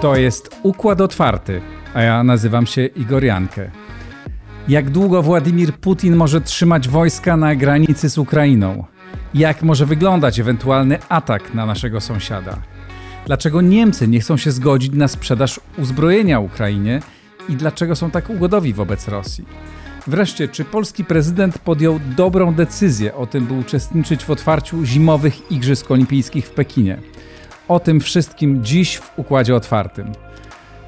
To jest Układ Otwarty, a ja nazywam się Igor Jankę. Jak długo Władimir Putin może trzymać wojska na granicy z Ukrainą? Jak może wyglądać ewentualny atak na naszego sąsiada? Dlaczego Niemcy nie chcą się zgodzić na sprzedaż uzbrojenia Ukrainie i dlaczego są tak ugodowi wobec Rosji? Wreszcie, czy polski prezydent podjął dobrą decyzję o tym, by uczestniczyć w otwarciu zimowych Igrzysk Olimpijskich w Pekinie? O tym wszystkim dziś w Układzie Otwartym.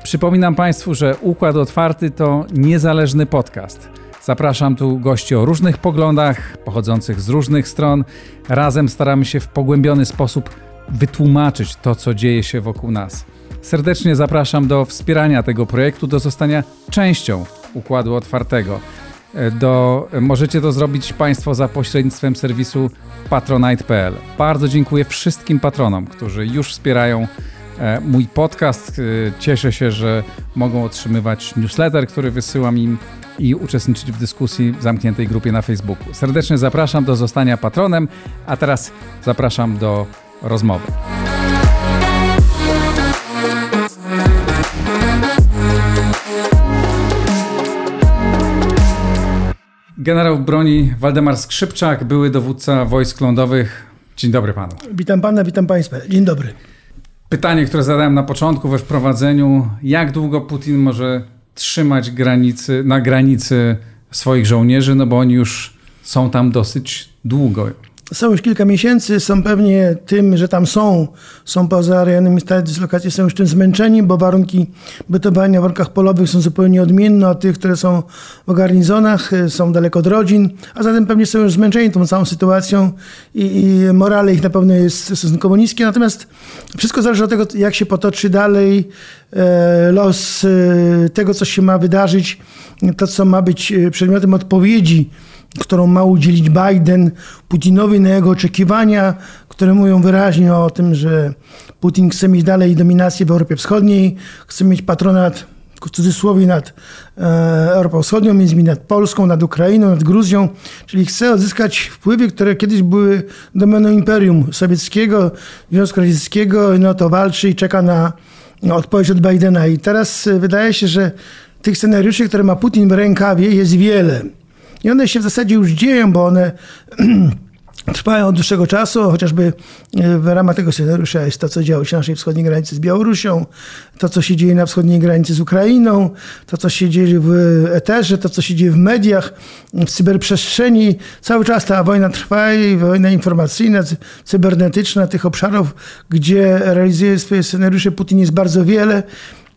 Przypominam Państwu, że Układ Otwarty to niezależny podcast. Zapraszam tu gości o różnych poglądach, pochodzących z różnych stron. Razem staramy się w pogłębiony sposób wytłumaczyć to, co dzieje się wokół nas. Serdecznie zapraszam do wspierania tego projektu, do zostania częścią Układu Otwartego. Do, możecie to zrobić Państwo za pośrednictwem serwisu patronite.pl. Bardzo dziękuję wszystkim patronom, którzy już wspierają e, mój podcast. E, cieszę się, że mogą otrzymywać newsletter, który wysyłam im i uczestniczyć w dyskusji w zamkniętej grupie na Facebooku. Serdecznie zapraszam do zostania patronem, a teraz zapraszam do rozmowy. Generał broni Waldemar Skrzypczak, były dowódca wojsk lądowych. Dzień dobry panu. Witam pana, witam państwa. Dzień dobry. Pytanie, które zadałem na początku we wprowadzeniu. Jak długo Putin może trzymać granicy, na granicy swoich żołnierzy? No bo oni już są tam dosyć długo są już kilka miesięcy, są pewnie tym, że tam są, są poza rejonami stałej dyslokacji, są już tym zmęczeni, bo warunki bytowania w warunkach polowych są zupełnie odmienne od tych, które są w garnizonach, y, są daleko od rodzin, a zatem pewnie są już zmęczeni tą całą sytuacją i, i morale ich na pewno jest stosunkowo niskie, natomiast wszystko zależy od tego, jak się potoczy dalej e, los e, tego, co się ma wydarzyć, to, co ma być e, przedmiotem odpowiedzi którą ma udzielić Biden Putinowi na jego oczekiwania, które mówią wyraźnie o tym, że Putin chce mieć dalej dominację w Europie Wschodniej, chce mieć patronat w cudzysłowie nad e, Europą Wschodnią, między innymi nad Polską, nad Ukrainą, nad Gruzją, czyli chce odzyskać wpływy, które kiedyś były domeną Imperium Sowieckiego, Związku Radzieckiego, no to walczy i czeka na, odpowiedź od Bidena. I teraz e, wydaje się, że tych scenariuszy, które ma Putin w rękawie jest wiele. I one się w zasadzie już dzieją, bo one trwają od dłuższego czasu, chociażby e, w ramach tego scenariusza jest to, co działo się na naszej wschodniej granicy z Białorusią, to, co się dzieje na wschodniej granicy z Ukrainą, to, co się dzieje w eterze, to, co się dzieje w mediach, w cyberprzestrzeni. Cały czas ta wojna trwa i wojna informacyjna, cybernetyczna, tych obszarów, gdzie realizuje swoje scenariusze Putin jest bardzo wiele.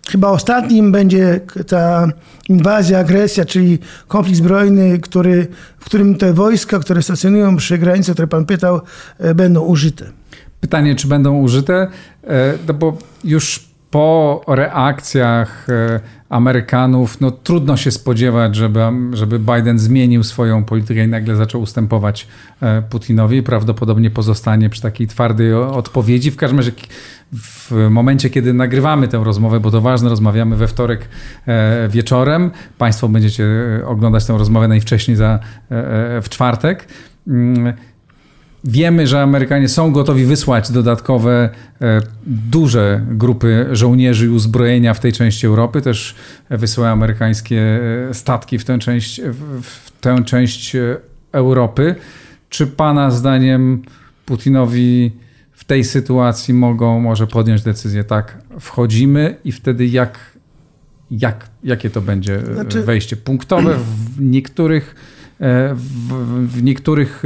Chyba ostatnim będzie ta inwazja, agresja, czyli konflikt zbrojny, który, w którym te wojska, które stacjonują przy granicy, o które pan pytał, e, będą użyte. Pytanie, czy będą użyte? E, no bo już po reakcjach e, Amerykanów, no trudno się spodziewać, żeby, żeby Biden zmienił swoją politykę i nagle zaczął ustępować Putinowi. Prawdopodobnie pozostanie przy takiej twardej odpowiedzi. W każdym razie w momencie, kiedy nagrywamy tę rozmowę, bo to ważne, rozmawiamy we wtorek e, wieczorem. Państwo będziecie e, oglądać tę rozmowę najwcześniej za, e, w czwartek. Wiemy, że Amerykanie są gotowi wysłać dodatkowe duże grupy żołnierzy i uzbrojenia w tej części Europy. Też wysyłają amerykańskie statki w tę część, w tę część Europy. Czy Pana zdaniem Putinowi w tej sytuacji mogą może podjąć decyzję, tak, wchodzimy i wtedy jak, jak, jakie to będzie e, znaczy... wejście punktowe w niektórych, e, w, w niektórych,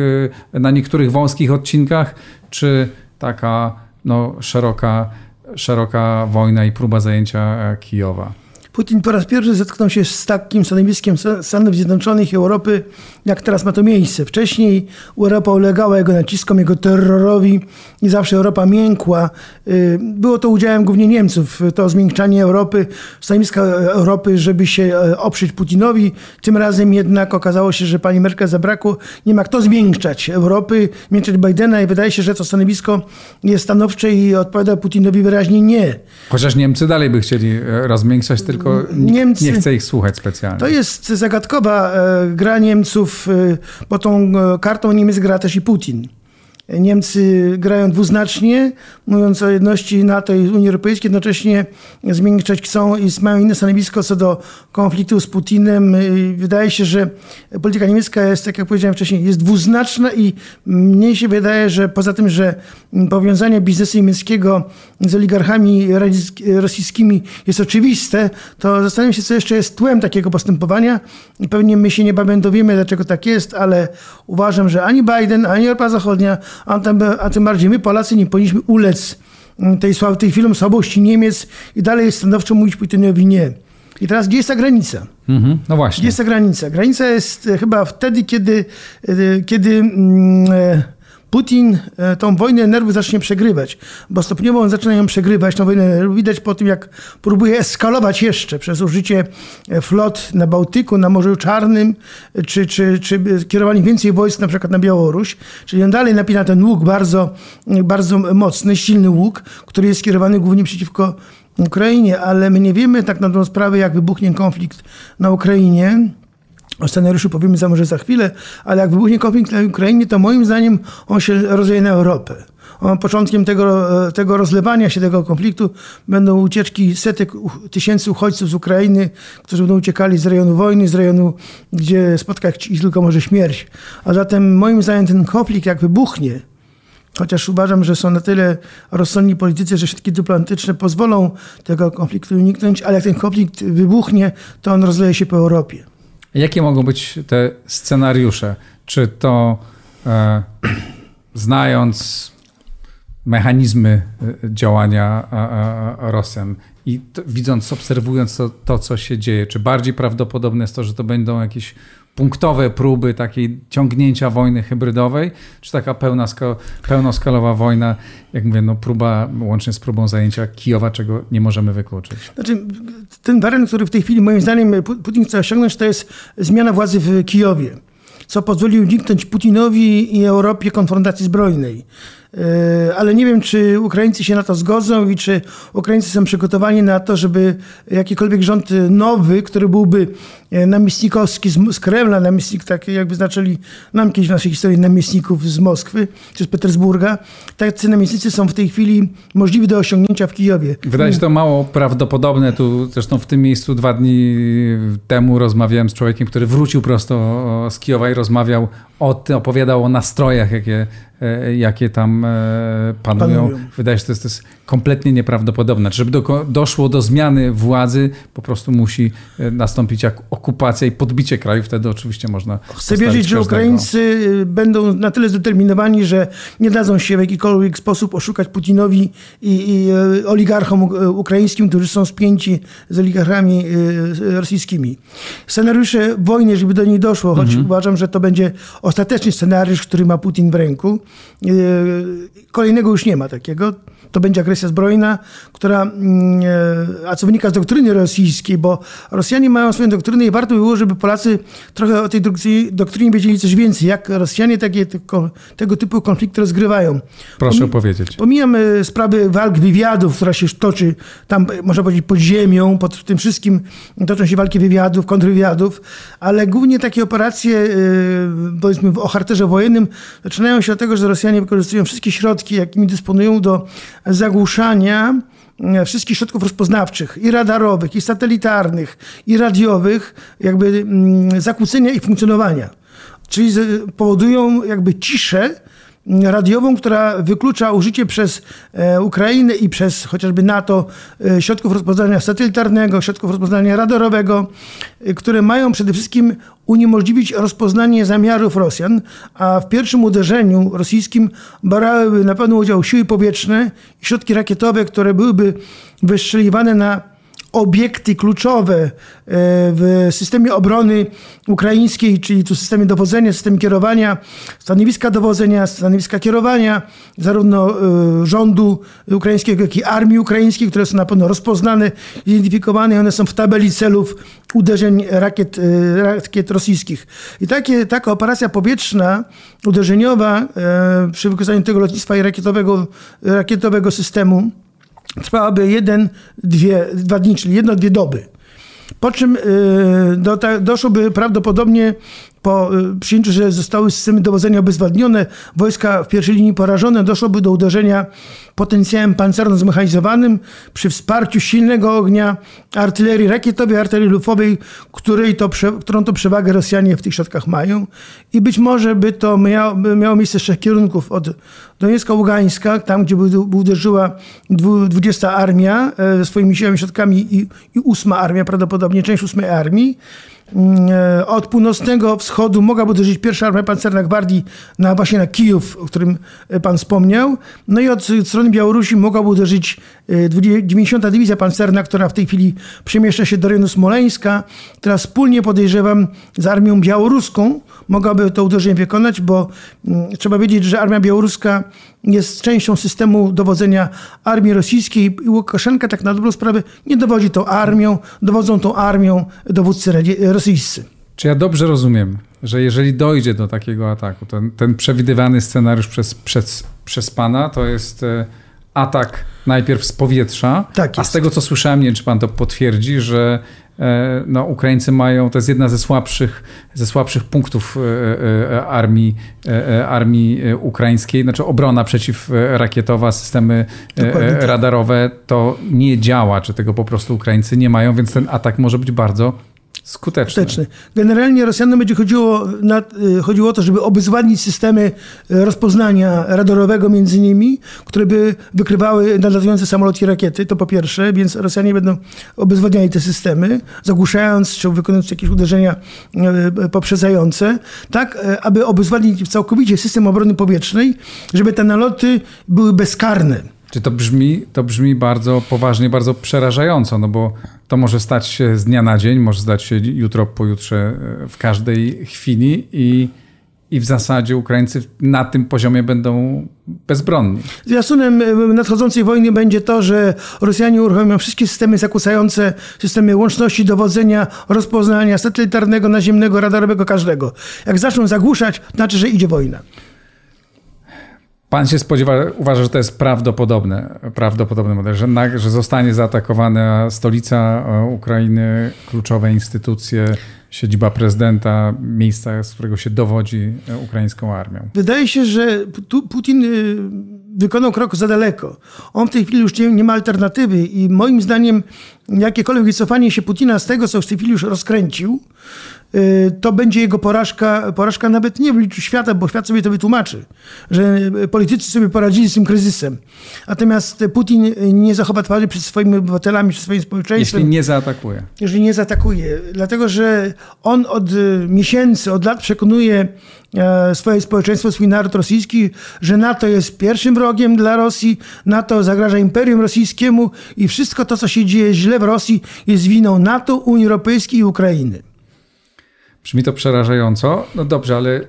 e, na niektórych wąskich odcinkach, czy taka no, szeroka, szeroka wojna i próba zajęcia Kijowa? Putin po raz pierwszy zetknął się z takim stanowiskiem Stanów Zjednoczonych i Europy, jak teraz ma to miejsce. Wcześniej Europa ulegała jego naciskom, jego terrorowi i zawsze Europa miękła. Y, było to udziałem głównie Niemców, to zmiękczanie Europy, stanowiska Europy, żeby się e, oprzeć Putinowi. Tym razem jednak okazało się, że pani Merkel zabrakło. Nie ma kto zmiękczać Europy, zmiękczać Bidena i wydaje się, że to stanowisko jest stanowcze i odpowiada Putinowi wyraźnie nie. Chociaż Niemcy dalej by chcieli e, rozmiękczać, tylko tylko Niemcy, nie chce ich słuchać specjalnie. To jest zagadkowa e, gra Niemców, e, bo tą e, kartą Niemiec gra też i Putin. Niemcy grają dwuznacznie, mówiąc o jedności NATO i Unii Europejskiej, jednocześnie zmienić chcą i mają inne stanowisko co do konfliktu z Putinem. Wydaje się, że polityka niemiecka jest, tak jak powiedziałem wcześniej, jest dwuznaczna i mnie się wydaje, że poza tym, że powiązanie biznesu niemieckiego z oligarchami rosyjskimi jest oczywiste, to zastanawiam się, co jeszcze jest tłem takiego postępowania. Pewnie my się niebawem dowiemy, dlaczego tak jest, ale uważam, że ani Biden, ani Europa Zachodnia, a tym, a tym bardziej my, Polacy, nie powinniśmy ulec tej, tej chwilą słabości Niemiec i dalej stanowczo mówić Putinowi nie. I teraz gdzie jest ta granica? Mhm, no właśnie. Gdzie jest ta granica? Granica jest e, chyba wtedy, kiedy, e, kiedy mm, e, Putin tą wojnę nerwów zacznie przegrywać, bo stopniowo on zaczyna ją przegrywać, tą wojnę nerwów. Widać po tym, jak próbuje eskalować jeszcze przez użycie flot na Bałtyku, na Morzu Czarnym, czy, czy, czy kierowanie więcej wojsk na przykład na Białoruś. Czyli on dalej napina ten łuk bardzo, bardzo mocny, silny łuk, który jest skierowany głównie przeciwko Ukrainie, ale my nie wiemy tak na tą sprawę, jak wybuchnie konflikt na Ukrainie. O scenariuszu powiemy za może za chwilę, ale jak wybuchnie konflikt na Ukrainie, to moim zdaniem on się rozleje na Europę. Początkiem tego, e, tego rozlewania się tego konfliktu będą ucieczki setek tysięcy uchodźców z Ukrainy, którzy będą uciekali z rejonu wojny, z rejonu, gdzie spotkać ich tylko może śmierć. A zatem moim zdaniem ten konflikt, jak wybuchnie, Chociaż uważam, że są na tyle rozsądni politycy, że środki dyplomatyczne pozwolą tego konfliktu uniknąć, ale jak ten konflikt wybuchnie, to on rozleje się po Europie. Jakie mogą być te scenariusze? Czy to e, znając mechanizmy e, działania Rosjan i to, widząc, obserwując to, to, co się dzieje, czy bardziej prawdopodobne jest to, że to będą jakieś punktowe próby takiej ciągnięcia wojny hybrydowej, czy taka pełna, pełnoskalowa wojna, jak mówię, no próba, łącznie z próbą zajęcia Kijowa, czego nie możemy wykluczyć. Znaczy, ten wariant, który w tej chwili moim zdaniem Putin chce osiągnąć, to jest zmiana władzy w Kijowie, co pozwoli uniknąć Putinowi i Europie konfrontacji zbrojnej. E, ale nie wiem, czy Ukraińcy się na to zgodzą i czy Ukraińcy są przygotowani na to, żeby jakikolwiek rząd nowy, który byłby e, namiestnikowski z, Kremla, namiestnik, tak jak wyznaczyli nam kiedyś w naszej historii namiestników z Moskwy czy z Petersburga, tacy namiestnicy są w tej chwili możliwi do osiągnięcia w Kijowie. Wydaje się to mało prawdopodobne. Tu zresztą w tym miejscu dwa dni temu rozmawiałem z człowiekiem, który wrócił prosto z Kijowa i rozmawiał o tym, opowiadał o nastrojach, jakie E, jakie tam e, panują. panują. Wydaje się, że to jest, to jest kompletnie nieprawdopodobne. Żeby do, doszło do zmiany władzy, po prostu musi e, nastąpić jak okupacja i podbicie kraju. Wtedy oczywiście można. Chcę wierzyć, że Ukraińcy będą na tyle zdeterminowani, że nie dadzą się w jakikolwiek sposób oszukać Putinowi i, i oligarchom ukraińskim, którzy są spięci z oligarchami rosyjskimi. Scenariusze wojny, żeby do niej doszło, choć mhm. uważam, że to będzie ostateczny scenariusz, który ma Putin w ręku E, kolejnego już nie ma takiego. To będzie agresja zbrojna, która, mm, e, a co wynika z doktryny rosyjskiej, bo Rosjanie mają swoją doktrynę i warto by było, żeby Polacy trochę o tej doktrynie wiedzieli coś więcej, jak Rosjanie takie, tego typu konflikty rozgrywają. Proszę Pomi opowiedzieć. Pomijam e, sprawy walk wywiadów, która się toczy tam, można powiedzieć, pod ziemią, pod tym wszystkim toczą się walki wywiadów, kontrwywiadów, ale głównie takie operacje, powiedzmy o charakterze wojennym, zaczynają się od tego, że Rosjanie wykorzystują wszystkie środki, jakimi dysponują do zagłuszania e, wszystkich środków rozpoznawczych, i radarowych, i satelitarnych, i radiowych, jakby mm, zakłócenia ich funkcjonowania. Czyli powodują jakby ciszę radiową, która wyklucza użycie przez e, Ukrainę i przez chociażby NATO e, środków rozpoznania satelitarnego, środków rozpoznania radarowego, e, które mają przede wszystkim uniemożliwić rozpoznanie zamiarów Rosjan, a w pierwszym uderzeniu rosyjskim brałyby na pewno udział siły powietrzne i środki rakietowe, które byłyby wystrzeliwane na obiekty kluczowe e, w systemie obrony ukraińskiej, czyli tu systemie dowodzenia, systemie kierowania, stanowiska dowodzenia, stanowiska kierowania, zarówno e, rządu ukraińskiego, jak i armii ukraińskiej, które są na pewno rozpoznane, zidentyfikowane one są w tabeli celów uderzeń rakiet, e, rakiet rosyjskich. I takie, taka operacja powietrzna, uderzeniowa przy wykorzystaniu tego lotnictwa i rakietowego, rakietowego systemu trwałaby jeden, dwie, dwa dni, czyli jedno, dwie doby. Po czym y, do, doszłoby prawdopodobnie po y, przyjęciu, że zostały systemy dowodzenia obezwładnione, wojska w pierwszej linii porażone, doszłoby do uderzenia potencjałem pancerno-zmechanizowanym przy wsparciu silnego ognia artylerii rakietowej, artylerii lufowej, której to, którą to przewagę Rosjanie w tych środkach mają. I być może by to miało, miało miejsce z trzech kierunków. Od Doniecka-Ługańska, tam gdzie uderzyła 20 Armia e, swoimi siłami, środkami i, i 8 Armia, prawdopodobnie część 8 Armii. Mm, e, od północnego wschodu mogłaby uderzyć pierwsza armia pancerna gwardii na, właśnie na Kijów, o którym e, pan wspomniał. No i od strony Białorusi mogłaby uderzyć 90. E, Dywizja Pancerna, która w tej chwili przemieszcza się do rejonu Smoleńska, która wspólnie podejrzewam z armią białoruską mogłaby to uderzenie wykonać, bo mm, trzeba wiedzieć, że armia białoruska jest częścią systemu dowodzenia armii rosyjskiej i Łukaszenka tak na dobrą sprawę nie dowodzi tą armią, dowodzą tą armią dowódcy rosyjscy. Czy ja dobrze rozumiem, że jeżeli dojdzie do takiego ataku, ten, ten przewidywany scenariusz przez, przez, przez pana to jest e, atak najpierw z powietrza, tak a z tego co słyszałem, nie wiem czy pan to potwierdzi, że e, no, Ukraińcy mają, to jest jedna ze słabszych, ze słabszych punktów e, armii, armii ukraińskiej, znaczy obrona przeciwrakietowa, systemy Dokładnie. Tak. radarowe, to nie działa, czy tego po prostu Ukraińcy nie mają, więc ten atak może być bardzo Skuteczny. Skuteczny. Generalnie Rosjanom będzie chodziło, na, y, chodziło o to, żeby obezwładnić systemy y, rozpoznania radarowego między nimi, które by wykrywały nadlatujące samoloty i rakiety, to po pierwsze, więc Rosjanie będą obezwładniali te systemy, zagłuszając czy wykonując jakieś uderzenia y, poprzedzające, tak aby obezwładnić całkowicie system obrony powietrznej, żeby te naloty były bezkarne. Czy to brzmi, to brzmi bardzo poważnie, bardzo przerażająco, no bo to może stać się z dnia na dzień, może stać się jutro, pojutrze, e, w każdej chwili i, i w zasadzie Ukraińcy na tym poziomie będą bezbronni. Zwiastunem e, nadchodzącej wojny będzie to, że Rosjanie uruchomią wszystkie systemy zakłócające systemy łączności, dowodzenia, rozpoznania satelitarnego, naziemnego, radarowego, każdego. Jak zaczną zagłuszać, znaczy, że idzie wojna. Pan się spodziewa, uważa, że to jest prawdopodobne, prawdopodobny model, że, na, że zostanie zaatakowana stolica e, Ukrainy, kluczowe instytucje, siedziba prezydenta, miejsca, z którego się dowodzi e, ukraińską armią. Wydaje się, że Putin y, wykonał krok za daleko. On w tej chwili już nie, nie ma alternatywy i moim zdaniem jakiekolwiek wycofanie się Putina z tego, co w tej chwili już rozkręcił, Y, to będzie jego porażka, porażka nawet nie w liczu świata, bo świat sobie to wytłumaczy, że politycy sobie poradzili z tym kryzysem. Natomiast Putin nie zachowa twarzy przed swoimi obywatelami, przed swoim społeczeństwem. Jeśli nie zaatakuje. Jeżeli nie zaatakuje. Dlatego, że on od miesięcy, od lat przekonuje swoje społeczeństwo, swój naród rosyjski, że NATO jest pierwszym wrogiem dla Rosji, NATO zagraża Imperium Rosyjskiemu i wszystko to, co się dzieje źle w Rosji jest winą NATO, Unii Europejskiej i Ukrainy. Brzmi to przerażająco. No dobrze, ale y,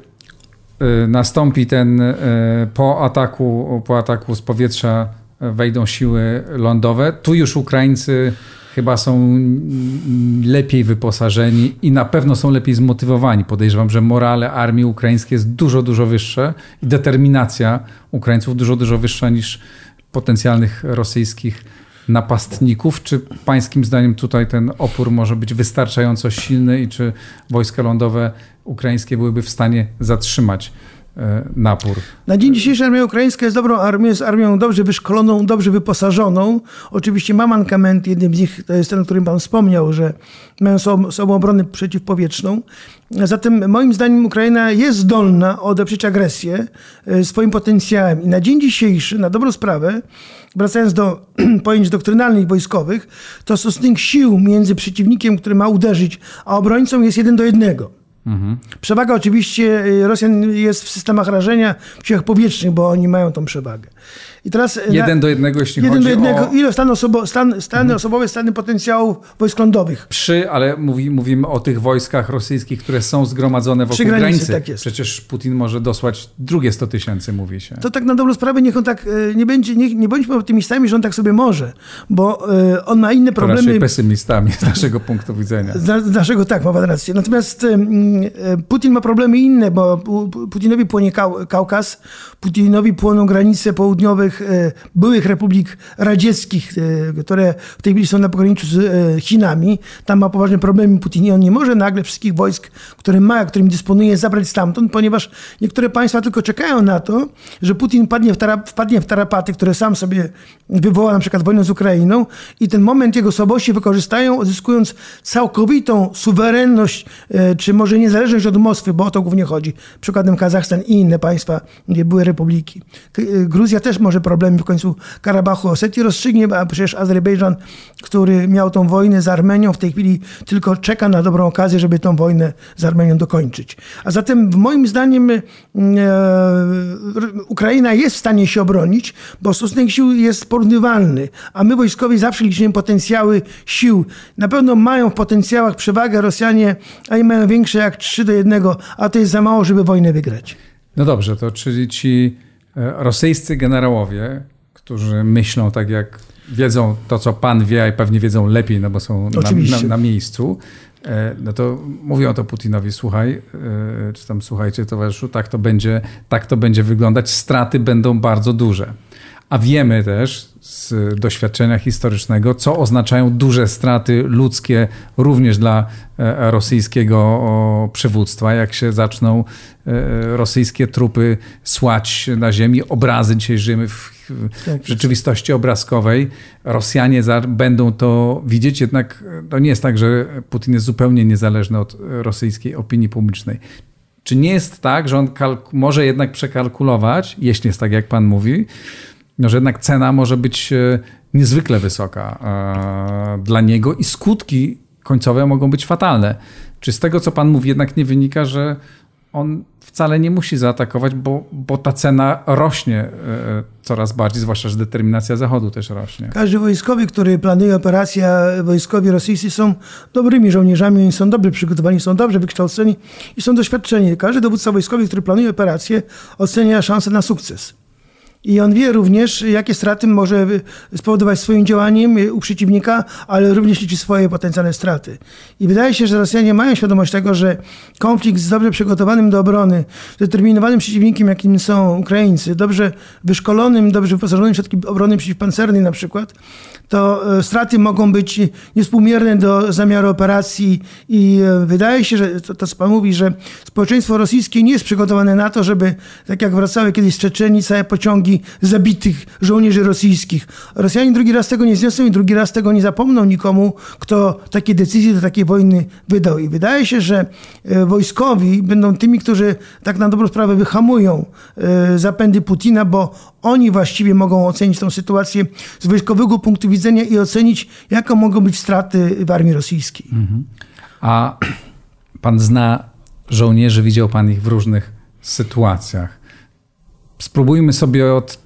nastąpi ten y, po ataku, po ataku z powietrza wejdą siły lądowe. Tu już Ukraińcy chyba są lepiej wyposażeni i na pewno są lepiej zmotywowani. Podejrzewam, że morale armii ukraińskiej jest dużo, dużo wyższe i determinacja Ukraińców dużo, dużo wyższa niż potencjalnych rosyjskich napastników. Czy pańskim zdaniem tutaj ten opór może być wystarczająco silny i czy wojska lądowe ukraińskie byłyby w stanie zatrzymać napór. Na dzień dzisiejszy armia ukraińska jest dobrą armią, jest armią dobrze wyszkoloną, dobrze wyposażoną. Oczywiście ma mankament, jednym z nich to jest ten, o którym pan wspomniał, że mają sobą obronę przeciwpowietrzną. Zatem moim zdaniem Ukraina jest zdolna odeprzeć agresję e, swoim potencjałem i na dzień dzisiejszy, na dobrą sprawę, wracając do pojęć doktrynalnych wojskowych, to stosunek sił między przeciwnikiem, który ma uderzyć, a obrońcą jest jeden do jednego. Mhm. Przewaga oczywiście y, Rosjan jest w systemach rażenia w siłach powietrznych, bo oni mają tą przewagę. I teraz e, jeden na, do jednego, jeśli jeden chodzi do jednego, o... Ile stan osobo, stan, stany mhm. osobowe, stany potencjałów wojsk lądowych? Przy, ale mówi, mówimy o tych wojskach rosyjskich, które są zgromadzone wokół Przy granicy. granicy. Tak jest. Przecież Putin może dosłać drugie 100 tysięcy, mówi się. To tak na dobrą sprawę niech on tak e, nie będzie, nie, nie bądźmy optymistami, że on tak sobie może, bo e, on ma inne problemy. To raczej pesymistami z naszego punktu widzenia. Z, z naszego tak, ma pan rację. Natomiast Putin ma problemy inne, bo Putinowi płonie Kaukaz, Putinowi płoną granice południowe całych e, byłych republik radzieckich, e, które w tej chwili są na pograniczu z e, Chinami. Tam ma poważne problemy Putin i on nie może nagle wszystkich wojsk, które ma, którymi dysponuje, zabrać stamtąd, ponieważ niektóre państwa tylko czekają na to, że Putin wpadnie w, tarap, wpadnie w tarapaty, które sam sobie wywoła, na przykład wojnę z Ukrainą i ten moment jego słabości wykorzystają, odzyskując całkowitą suwerenność, czy może niezależność od Moskwy, bo o to głównie chodzi. Przykładem Kazachstan i inne państwa, gdzie były republiki. Gruzja też może problemy w końcu Karabachu, Osetii rozstrzygnie, a przecież Azerbejdżan, który miał tą wojnę z Armenią, w tej chwili tylko czeka na dobrą okazję, żeby tą wojnę z Armenią dokończyć. A zatem moim zdaniem e, Ukraina jest w stanie się obronić, bo stosunek sił jest porównywalny, a my wojskowi zawsze liczymy potencjały sił. Na pewno mają w potencjałach przewagę Rosjanie, a i mają większe jak 3 do 1, a to jest za mało, żeby wojnę wygrać. No dobrze, to czyli ci rosyjscy generałowie, którzy myślą tak jak wiedzą to, co pan wie, i pewnie wiedzą lepiej, no bo są na, na, na, miejscu, e, no to mówią to Putinowi, słuchaj, e, czy tam słuchajcie towarzyszu, tak to będzie, tak to będzie wyglądać, straty będą bardzo duże. A wiemy też z doświadczenia historycznego, co oznaczają duże straty ludzkie również dla e, rosyjskiego przywództwa. Jak się zaczną e, rosyjskie trupy słać na ziemi, obrazy, dzisiaj żyjemy w, w rzeczywistości obrazkowej, Rosjanie będą to widzieć, jednak to nie jest tak, że Putin jest zupełnie niezależny od rosyjskiej opinii publicznej. Czy nie jest tak, że on może jednak przekalkulować, jeśli jest tak, jak pan mówi, no, że jednak cena może być e, niezwykle wysoka e, dla niego i skutki końcowe mogą być fatalne. Czy z tego, co pan mówi, jednak nie wynika, że on wcale nie musi zaatakować, bo, bo ta cena rośnie e, coraz bardziej, zwłaszcza, że determinacja Zachodu też rośnie. Każdy wojskowy, który planuje operację, wojskowi rosyjscy są dobrymi żołnierzami, oni są dobrze przygotowani, są dobrze wykształceni i są doświadczeni. Każdy dowódca wojskowy, który planuje operację, ocenia szansę na sukces. I on wie również, jakie straty może spowodować swoim działaniem u przeciwnika, ale również liczy swoje potencjalne straty. I wydaje się, że Rosjanie mają świadomość tego, że konflikt z dobrze przygotowanym do obrony, zdeterminowanym przeciwnikiem, jakim są Ukraińcy, dobrze wyszkolonym, dobrze wyposażonym w środki obrony przeciwpancernej na przykład, to e, straty mogą być niespółmierne do zamiaru operacji i wydaje się, że to, to co pan mówi, że społeczeństwo rosyjskie nie jest przygotowane na to, żeby, tak jak wracały kiedyś z Czeczeni, całe pociągi zabitych żołnierzy rosyjskich. Rosjanie drugi raz tego nie zniosą i drugi raz tego nie zapomną nikomu, kto takie decyzje do takiej wojny wydał. I wydaje się, że e, wojskowi będą tymi, którzy tak na dobrą sprawę wyhamują zapędy Putina, bo oni właściwie mogą ocenić tę sytuację z wojskowego punktu widzenia i ocenić, jakie mogą być straty w armii rosyjskiej. Mhm. A pan zna żołnierzy, widział pan ich w różnych sytuacjach. Spróbujmy sobie od,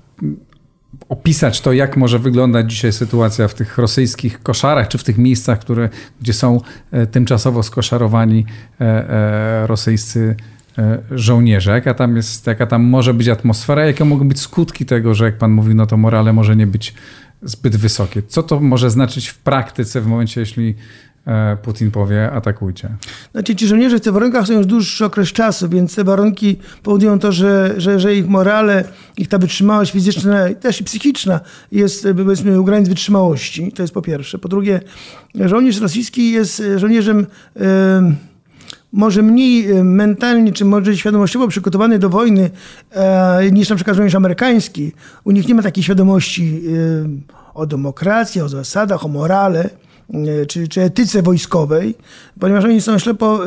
opisać to, jak może wyglądać dzisiaj sytuacja w tych rosyjskich koszarach, czy w tych miejscach, które, gdzie są e, tymczasowo skoszarowani e, e, rosyjscy żołnierze, jaka tam jest, jaka tam może być atmosfera, jakie mogą być skutki tego, że jak pan mówi, no to morale może nie być zbyt wysokie. Co to może znaczyć w praktyce w momencie, jeśli Putin powie atakujcie? Znaczy ci żołnierze w tych warunkach są już dłuższy okres czasu, więc te warunki powodują to, że, że, że ich morale, ich ta wytrzymałość fizyczna też i psychiczna jest powiedzmy u granic wytrzymałości. To jest po pierwsze. Po drugie, żołnierz rosyjski jest żołnierzem... Yy, może mniej e, mentalnie, czy może świadomościowo przygotowany do wojny e, niż na przykład żołnierz amerykański. U nich nie ma takiej świadomości e, o demokracji, o zasadach, o morale czy, czy etyce wojskowej, ponieważ oni są ślepo,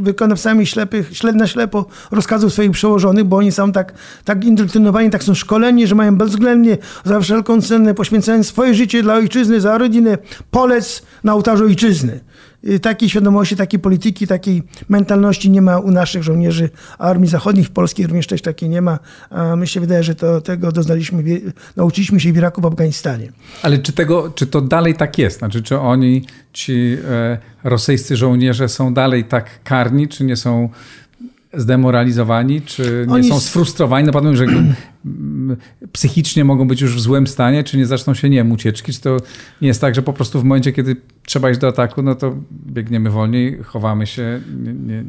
wykonawcami ślepych, śled na ślepo rozkazów swoich przełożonych, bo oni są tak, tak indoktrynowani, tak są szkoleni, że mają bezwzględnie za wszelką cenę poświęcając swoje życie dla ojczyzny, za rodzinę, polec na ołtarzu ojczyzny. Y, takiej świadomości, takiej polityki, takiej mentalności nie ma u naszych żołnierzy armii zachodnich, w Polskiej również też takiej nie ma. A my się wydaje, że to, tego doznaliśmy, nauczyliśmy się w Iraku, w Afganistanie. Ale czy, tego, czy to dalej tak jest? Znaczy, czy oni, ci e, rosyjscy żołnierze są dalej tak karni, czy nie są zdemoralizowani, czy nie Oni... są sfrustrowani? No pewno, że psychicznie mogą być już w złym stanie, czy nie zaczną się, nie wiem, ucieczki? Czy to nie jest tak, że po prostu w momencie, kiedy trzeba iść do ataku, no to biegniemy wolniej, chowamy się, nie, nie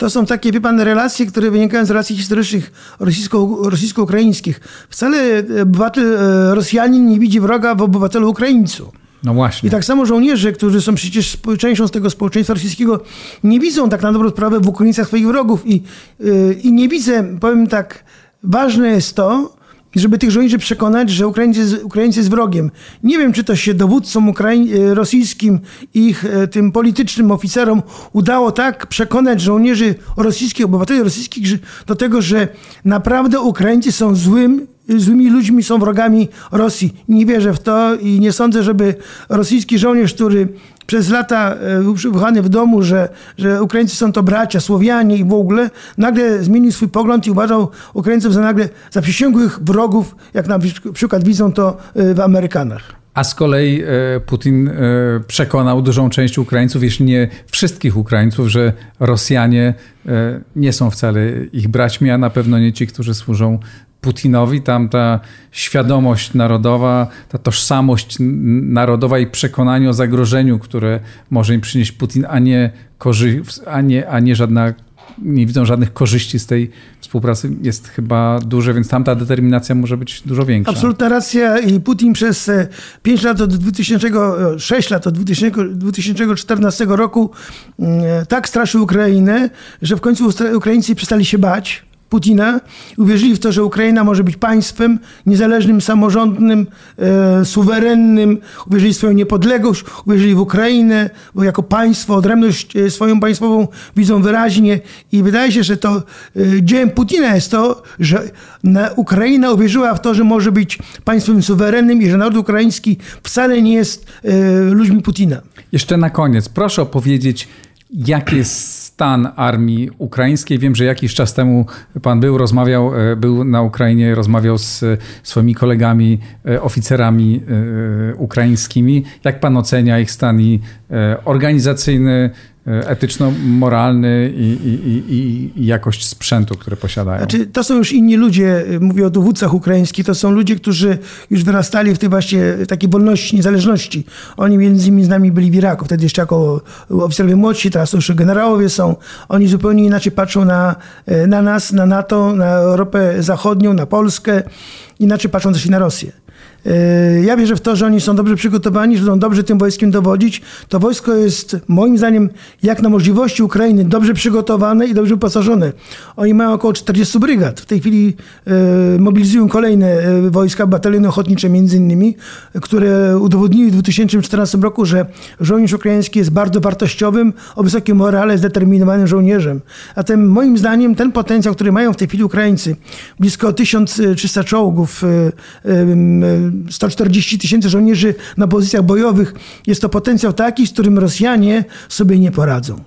to są takie, wie pan, relacje, które wynikają z relacji historycznych rosyjsko- rosyjsko-ukraińskich. Wcale obywatel Rosjanin nie widzi wroga w obywatelu Ukraińcu. No właśnie. I tak samo żołnierze, którzy są przecież częścią z tego społeczeństwa rosyjskiego, nie widzą tak na dobrą sprawę w Ukraińcach swoich wrogów. I, yy, I nie widzę, powiem tak, ważne jest to, żeby tych żołnierzy przekonać, że Ukraińcy, Ukraińcy jest wrogiem. Nie wiem, czy to się dowódcom Ukraiń, e, rosyjskim ich e, tym politycznym oficerom udało tak przekonać żołnierzy rosyjskich, obywateli rosyjskich do tego, że naprawdę Ukraińcy są złym złymi ludźmi są wrogami Rosji. Nie wierzę w to i nie sądzę, żeby rosyjski żołnierz, który przez lata e, był wychowany w domu, że, że Ukraińcy są to bracia, Słowianie i w ogóle, nagle zmienił swój pogląd i uważał Ukraińców za nagle za przysięgłych wrogów, jak na przykład widzą to e, w Amerykanach. A z kolei e, Putin przekonał dużą część Ukraińców, jeśli nie wszystkich Ukraińców, że Rosjanie nie są wcale ich braćmi, a na pewno nie ci, którzy służą Putinowi tam ta świadomość narodowa, ta tożsamość narodowa i przekonanie o zagrożeniu, które może im przynieść Putin, a nie, korzy- a nie, a nie żadna nie widzą żadnych korzyści z tej współpracy, jest chyba duże, więc tam ta determinacja może być dużo większa. Absolutna racja i Putin przez 5 e, lat od 2006 lat od 2014 roku mm, e, tak straszył Ukrainę, że w końcu Ukraińcy przestali się bać Putina. Uwierzyli w to, że Ukraina może być państwem niezależnym, samorządnym, e, suwerennym. Uwierzyli w swoją niepodległość, uwierzyli w Ukrainę, bo jako państwo, odrębność e, swoją państwową widzą wyraźnie. I wydaje się, że to e, dziełem Putina jest to, że Ukraina uwierzyła w to, że może być państwem suwerennym i że naród ukraiński wcale nie jest e, ludźmi Putina. Jeszcze na koniec, proszę opowiedzieć, jaki jest stan armii ukraińskiej. Wiem, że jakiś czas temu pan był, rozmawiał, e, był na Ukrainie, rozmawiał z swoimi kolegami, e, oficerami e, ukraińskimi. Jak pan ocenia ich stan organizacyjny, E, etyczno-moralny i, i, i, i, jakość sprzętu, które posiadają. Znaczy, to są już inni ludzie, mówię o dowódcach ukraińskich, to są ludzie, którzy już wyrastali w tej właśnie takiej wolności, niezależności. Oni między innymi z nami byli w Iraku, wtedy jeszcze jako oficerowie młodsi, teraz już generałowie są. Oni zupełnie inaczej patrzą na, e, na nas, na NATO, na Europę Zachodnią, na Polskę. Inaczej patrzą też i na Rosję. E, ja wierzę w to, że oni są dobrze przygotowani, że będą dobrze tym wojskiem dowodzić. To wojsko jest moim zdaniem jak na możliwości Ukrainy dobrze przygotowane i dobrze wyposażone. Oni mają około 40 brygad. W tej chwili e, mobilizują kolejne e, wojska, bataliony ochotnicze między innymi, które udowodniły w 2014 roku, że żołnierz ukraiński jest bardzo wartościowym, o wysokim morale, zdeterminowanym żołnierzem. A ten, moim zdaniem ten potencjał, który mają w tej chwili Ukraińcy, blisko 1300 czołgów, 140 tysięcy żołnierzy na pozycjach bojowych. Jest to potencjał taki, z którym Rosjanie sobie nie poradzą.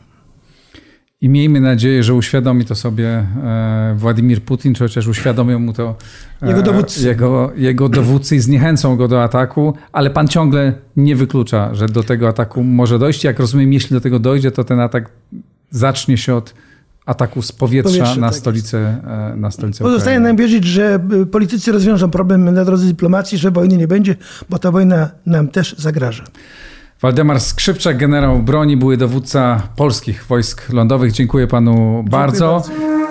I miejmy nadzieję, że uświadomi to sobie e, Władimir Putin, czy chociaż uświadomią mu to e, jego dowódcy. Jego, jego dowódcy i zniechęcą go do ataku, ale pan ciągle nie wyklucza, że do tego ataku może dojść. Jak rozumiem, jeśli do tego dojdzie, to ten atak zacznie się od ataku z powietrza, powietrza na, tak stolicę, e, na stolicę Pozostaje nam wierzyć, że e, politycy rozwiążą problem na drodze dyplomacji, że wojny nie będzie, bo ta wojna nam też zagraża. Waldemar Skrzypczak, generał broni, były dowódca polskich wojsk lądowych. Dziękuję panu Dziękuję bardzo. bardzo.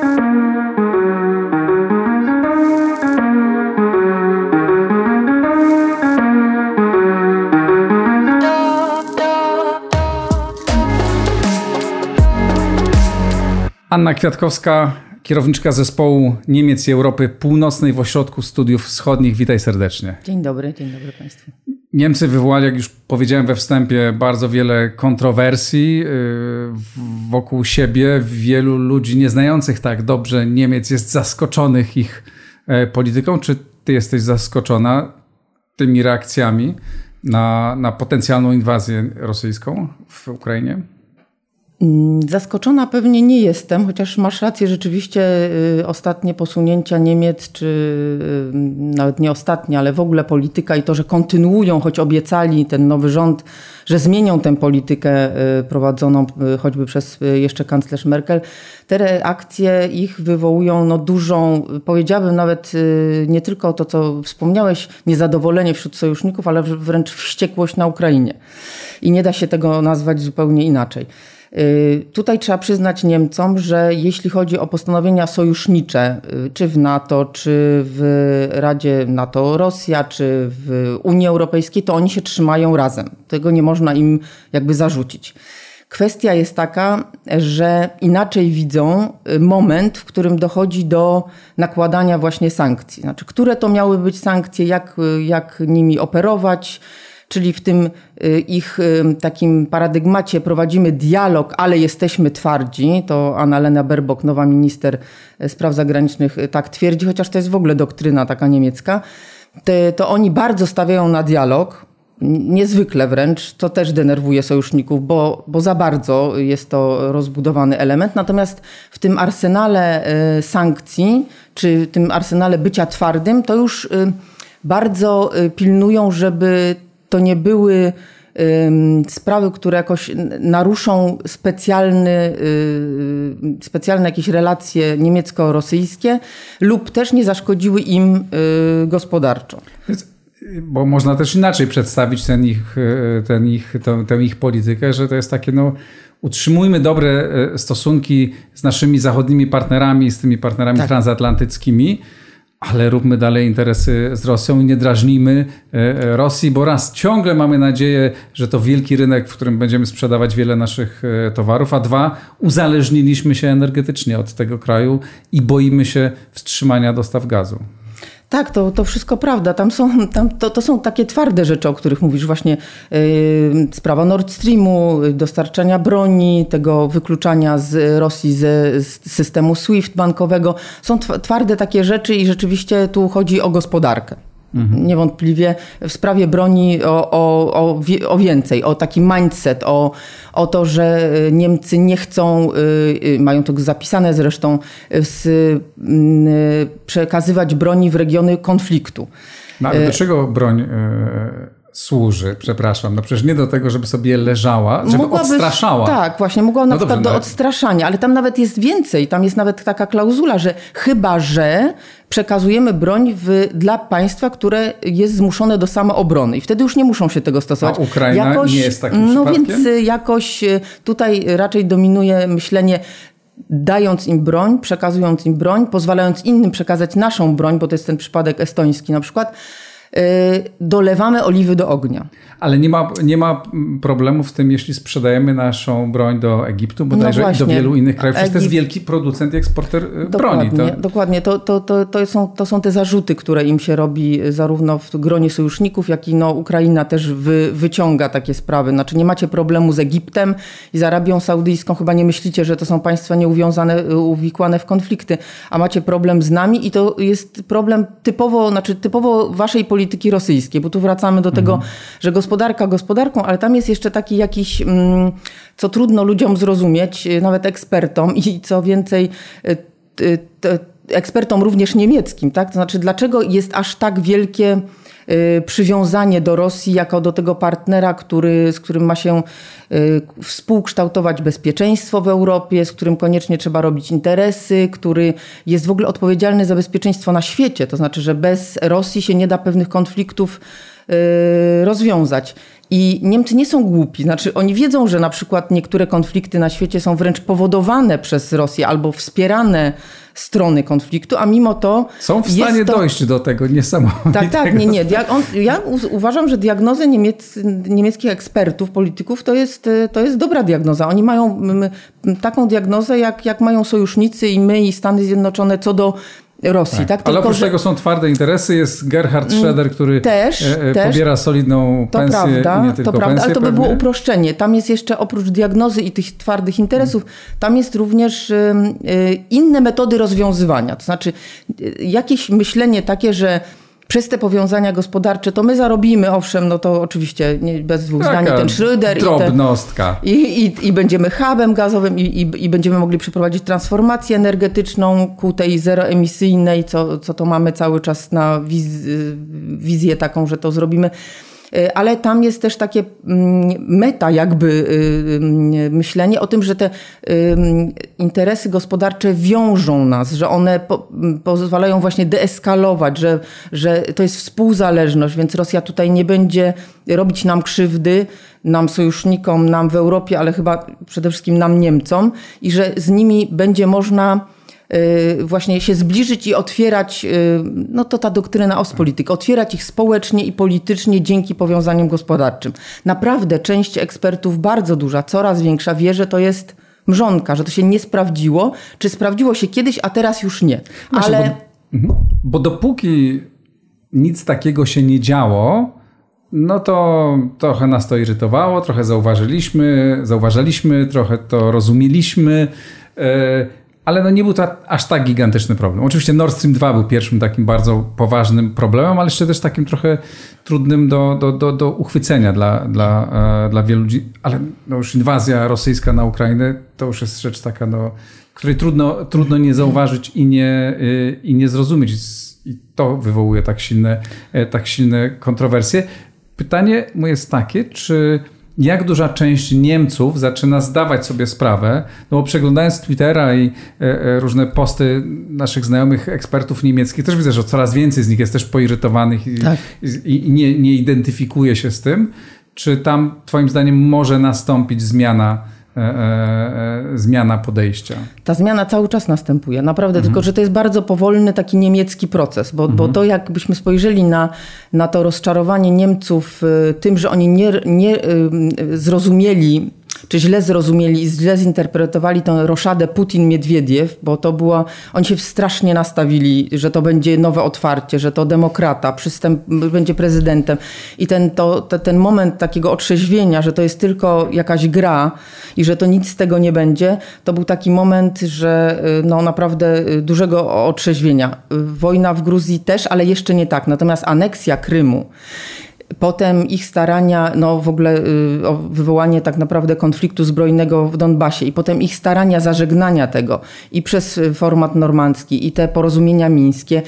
Anna Kwiatkowska, kierowniczka zespołu Niemiec i Europy Północnej w Ośrodku Studiów Wschodnich. Witaj serdecznie. Dzień dobry, dzień dobry Państwu. Niemcy wywołali, jak już powiedziałem we wstępie, bardzo wiele kontrowersji y, wokół siebie. Wielu ludzi nieznających tak dobrze Niemiec jest zaskoczonych ich e, polityką. Czy ty jesteś zaskoczona tymi reakcjami na, na potencjalną inwazję rosyjską w Ukrainie? Mm, zaskoczona pewnie nie jestem, chociaż masz rację, rzeczywiście y, ostatnie posunięcia Niemiec, czy y, nawet nie ostatnie, ale w ogóle polityka i to, że kontynuują, choć obiecali ten nowy rząd, że zmienią tę politykę y, prowadzoną choćby przez jeszcze kanclerz Merkel, te reakcje ich wywołują no dużą, powiedziałabym nawet nie tylko to, co wspomniałeś, niezadowolenie wśród sojuszników, ale wręcz wściekłość na Ukrainie. I nie da się tego nazwać zupełnie inaczej. Y, tutaj trzeba przyznać Niemcom, że jeśli chodzi o postanowienia sojusznicze, y, czy w NATO, czy w Radzie NATO-Rosja, czy w Unii Europejskiej, to oni się trzymają razem. Tego nie można im jakby zarzucić. Kwestia jest taka, że inaczej widzą y, moment, w którym dochodzi do nakładania właśnie sankcji. Znaczy, które to miały być sankcje, jak, jak nimi operować, czyli w tym y, ich y, takim paradygmacie prowadzimy dialog, ale jesteśmy twardzi. To Annalena Baerbock, nowa minister y, spraw zagranicznych, tak twierdzi, chociaż to jest w ogóle doktryna taka niemiecka. To oni bardzo stawiają na dialog, niezwykle wręcz, to też denerwuje sojuszników, bo, bo za bardzo jest to rozbudowany element. Natomiast w tym arsenale sankcji, czy tym arsenale bycia twardym, to już bardzo pilnują, żeby to nie były sprawy, które jakoś naruszą specjalny, y, specjalne jakieś relacje niemiecko-rosyjskie lub też nie zaszkodziły im y, gospodarczo. Bo można też inaczej przedstawić ten ich, y, ten ich, tę, tę ich politykę, że to jest takie no, utrzymujmy dobre stosunki z naszymi zachodnimi partnerami, z tymi partnerami tak. transatlantyckimi, ale róbmy dalej interesy z Rosją i nie drażnijmy e, e, Rosji, bo raz ciągle mamy nadzieję, że to wielki rynek, w którym będziemy sprzedawać wiele naszych e, towarów, a dwa, uzależniliśmy się energetycznie od tego kraju i boimy się wstrzymania dostaw gazu. Tak, to, to wszystko prawda. Tam są, tam to, to są takie twarde rzeczy, o których mówisz, właśnie yy, sprawa Nord Streamu, dostarczania broni, tego wykluczania z Rosji z systemu SWIFT bankowego. Są twarde takie rzeczy i rzeczywiście tu chodzi o gospodarkę. Mhm. Niewątpliwie w sprawie broni o, o, o, o, więcej, o taki mindset, o, o to, że Niemcy nie chcą, y, y, mają to zapisane zresztą, z, y, przekazywać broni w regiony konfliktu. No ale do czego broń? Służy, przepraszam, no przecież nie do tego, żeby sobie leżała, żeby odstraszała. Tak, właśnie, mogła na no przykład do no odstraszania, ale tam nawet jest więcej, tam jest nawet taka klauzula, że chyba, że przekazujemy broń w, dla państwa, które jest zmuszone do samoobrony i wtedy już nie muszą się tego stosować. A Ukraina jakoś, nie jest takim No więc y, jakoś y, tutaj raczej dominuje myślenie dając im broń, przekazując im broń, pozwalając innym przekazać naszą broń, bo to jest ten przypadek estoński na przykład, dolewamy oliwy do ognia. Ale nie ma, nie ma problemu z tym, jeśli sprzedajemy naszą broń do Egiptu, bodajże no i do wielu innych krajów. Egip... To jest wielki producent i eksporter y, dokładnie, broni. To... Dokładnie, to, to, to, to, są, to są te zarzuty, które im się robi zarówno w gronie sojuszników, jak i no, Ukraina też wy, wyciąga takie sprawy. Znaczy nie macie problemu z Egiptem i z Arabią Saudyjską. Chyba nie myślicie, że to są państwa nieuwiązane, y, uwikłane w konflikty, a macie problem z nami i to jest problem typowo, znaczy typowo waszej polityki rosyjskiej, bo tu wracamy do tego, mhm. że gospodarka gospodarką, ale tam jest jeszcze taki jakiś, mm, co trudno ludziom zrozumieć, y, nawet ekspertom i co więcej, y, ekspertom również niemieckim, tak? To znaczy, dlaczego jest aż tak wielkie y, przywiązanie do Rosji jako do tego partnera, który, z którym ma się współkształtować bezpieczeństwo w Europie, z którym koniecznie trzeba robić interesy, który jest w ogóle odpowiedzialny za bezpieczeństwo na świecie. To znaczy, że bez Rosji się nie da pewnych konfliktów Y, rozwiązać. I Niemcy nie są głupi, znaczy oni wiedzą, że na przykład niektóre konflikty na świecie są wręcz powodowane przez Rosję albo wspierane strony konfliktu, a mimo to. Są w stanie to... dojść do tego niesamowitego. Tak, tak, nie, nie. On, ja uważam, że diagnoza niemiec, niemieckich ekspertów, polityków to jest, to jest dobra diagnoza. Oni mają taką diagnozę, jak, jak mają sojusznicy i my, i Stany Zjednoczone co do Rosji. Tak. tak? Ale oprócz że... tego są twarde interesy. Jest Gerhard mm, Schroeder, który też, e, e, też. pobiera solidną to pensję. Prawda, nie tylko to prawda, ale to by było uproszczenie. Tam jest jeszcze oprócz diagnozy i tych twardych interesów, tam jest również y, inne metody rozwiązywania. To znaczy jakieś myślenie takie, że przez te powiązania gospodarcze to my zarobimy, owszem, no to oczywiście nie, bez dwóch zdań, ten Schröder drobnostka. I, i, i, i, będziemy hubem gazowym i, i, i będziemy mogli przeprowadzić transformację energetyczną ku tej zeroemisyjnej, co, co to mamy cały czas na wiz, wizję taką, że to zrobimy. Y, ale tam jest też takie mm, meta jakby y, y, myślenie o tym, że te interesy gospodarcze wiążą nas, że one po, pozwalają właśnie deeskalować, że, że to jest współzależność, więc Rosja tutaj nie będzie robić nam krzywdy, nam sojusznikom, nam w Europie, ale chyba przede wszystkim nam Niemcom i że z nimi będzie można y, właśnie się zbliżyć i otwierać, y, no to ta doktryna Ostpolitik, otwierać ich społecznie i politycznie dzięki powiązaniom gospodarczym. Naprawdę część ekspertów, bardzo duża, coraz większa, wie, że to jest mrzonka, że to się nie sprawdziło, czy sprawdziło się kiedyś, a teraz już nie. Właśnie, Ale... Bo, mhm. bo dopóki nic takiego się nie działo, no to trochę nas to irytowało, trochę zauważyliśmy, zauważaliśmy, trochę to rozumieliśmy, e, ale no nie był to aż tak gigantyczny problem. Oczywiście Nord Stream 2 był pierwszym takim bardzo poważnym problemem, ale jeszcze też takim trochę trudnym do, do, do, do uchwycenia dla, dla, e, dla wielu ludzi. Ale no już inwazja rosyjska na Ukrainę to już jest rzecz taka, no, której trudno, trudno nie zauważyć i nie, y, i nie zrozumieć. I to wywołuje tak silne, e, tak silne kontrowersje. Pytanie moje jest takie, czy jak duża część Niemców zaczyna zdawać sobie sprawę, no bo przeglądając Twittera i e, e, różne posty naszych znajomych ekspertów niemieckich, też widzę, że coraz więcej z nich jest też poirytowanych i, tak. i, i nie, nie identyfikuje się z tym. Czy tam Twoim zdaniem może nastąpić zmiana zmiana podejścia. Ta zmiana cały czas następuje, naprawdę, mhm. tylko że to jest bardzo powolny taki niemiecki proces, bo, mhm. bo to jakbyśmy spojrzeli na, na to rozczarowanie Niemców tym, że oni nie, nie zrozumieli czy źle zrozumieli źle zinterpretowali tę roszadę Putin-Miedwiediew, bo to było, oni się strasznie nastawili, że to będzie nowe otwarcie, że to demokrata, przystęp, będzie prezydentem. I ten, to, ten moment takiego otrzeźwienia, że to jest tylko jakaś gra i że to nic z tego nie będzie, to był taki moment, że y, no naprawdę y, dużego otrzeźwienia. Wojna w Gruzji też, ale jeszcze nie tak. Natomiast aneksja Krymu Potem ich starania, no w ogóle y, o wywołanie tak naprawdę konfliktu zbrojnego w Donbasie i potem ich starania zażegnania tego i przez format normandzki i te porozumienia mińskie,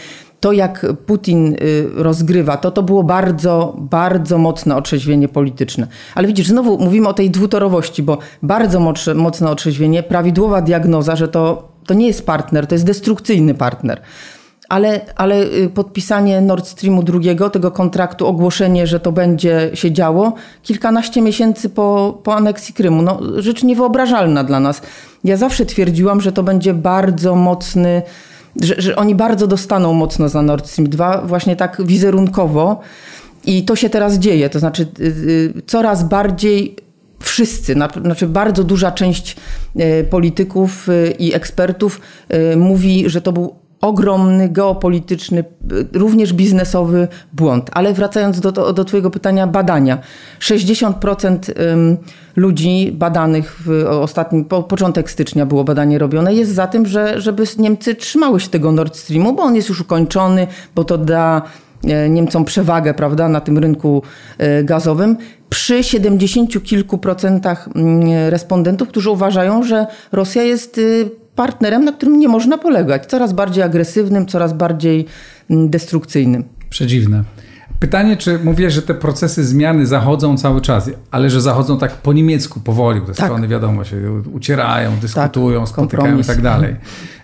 to jak Putin y, rozgrywa, to to było bardzo, bardzo mocne otrzeźwienie polityczne. Ale widzisz, znowu mówimy o tej dwutorowości, bo bardzo mocne otrzeźwienie, prawidłowa diagnoza, że to, to nie jest partner, to jest destrukcyjny partner ale, ale y, podpisanie Nord Streamu drugiego, tego kontraktu, ogłoszenie, że to będzie się działo, kilkanaście miesięcy po, po aneksji Krymu. No, rzecz niewyobrażalna dla nas. Ja zawsze twierdziłam, że to będzie bardzo mocny, że, że oni bardzo dostaną mocno za Nord Stream 2, właśnie tak wizerunkowo. I to się teraz dzieje. To znaczy, yy, coraz bardziej wszyscy, znaczy bardzo duża część y, polityków y, i ekspertów mówi, że to był ogromny geopolityczny, również biznesowy błąd. Ale wracając do, do, do Twojego pytania, badania. 60% ludzi badanych w ostatnim, po, początek stycznia było badanie robione, jest za tym, że, żeby Niemcy trzymały się tego Nord Streamu, bo on jest już ukończony, bo to da e, Niemcom przewagę prawda, na tym rynku e, gazowym. Przy 70 kilku procentach mm, respondentów, którzy uważają, że Rosja jest y, partnerem, na którym nie można polegać. Coraz bardziej agresywnym, coraz bardziej mm, destrukcyjnym. Przedziwne. Pytanie, czy mówię, że te procesy zmiany zachodzą cały czas, ale że zachodzą tak po niemiecku, powoli, bo te tak. strony wiadomo się ucierają, dyskutują, tak, spotykają i tak dalej.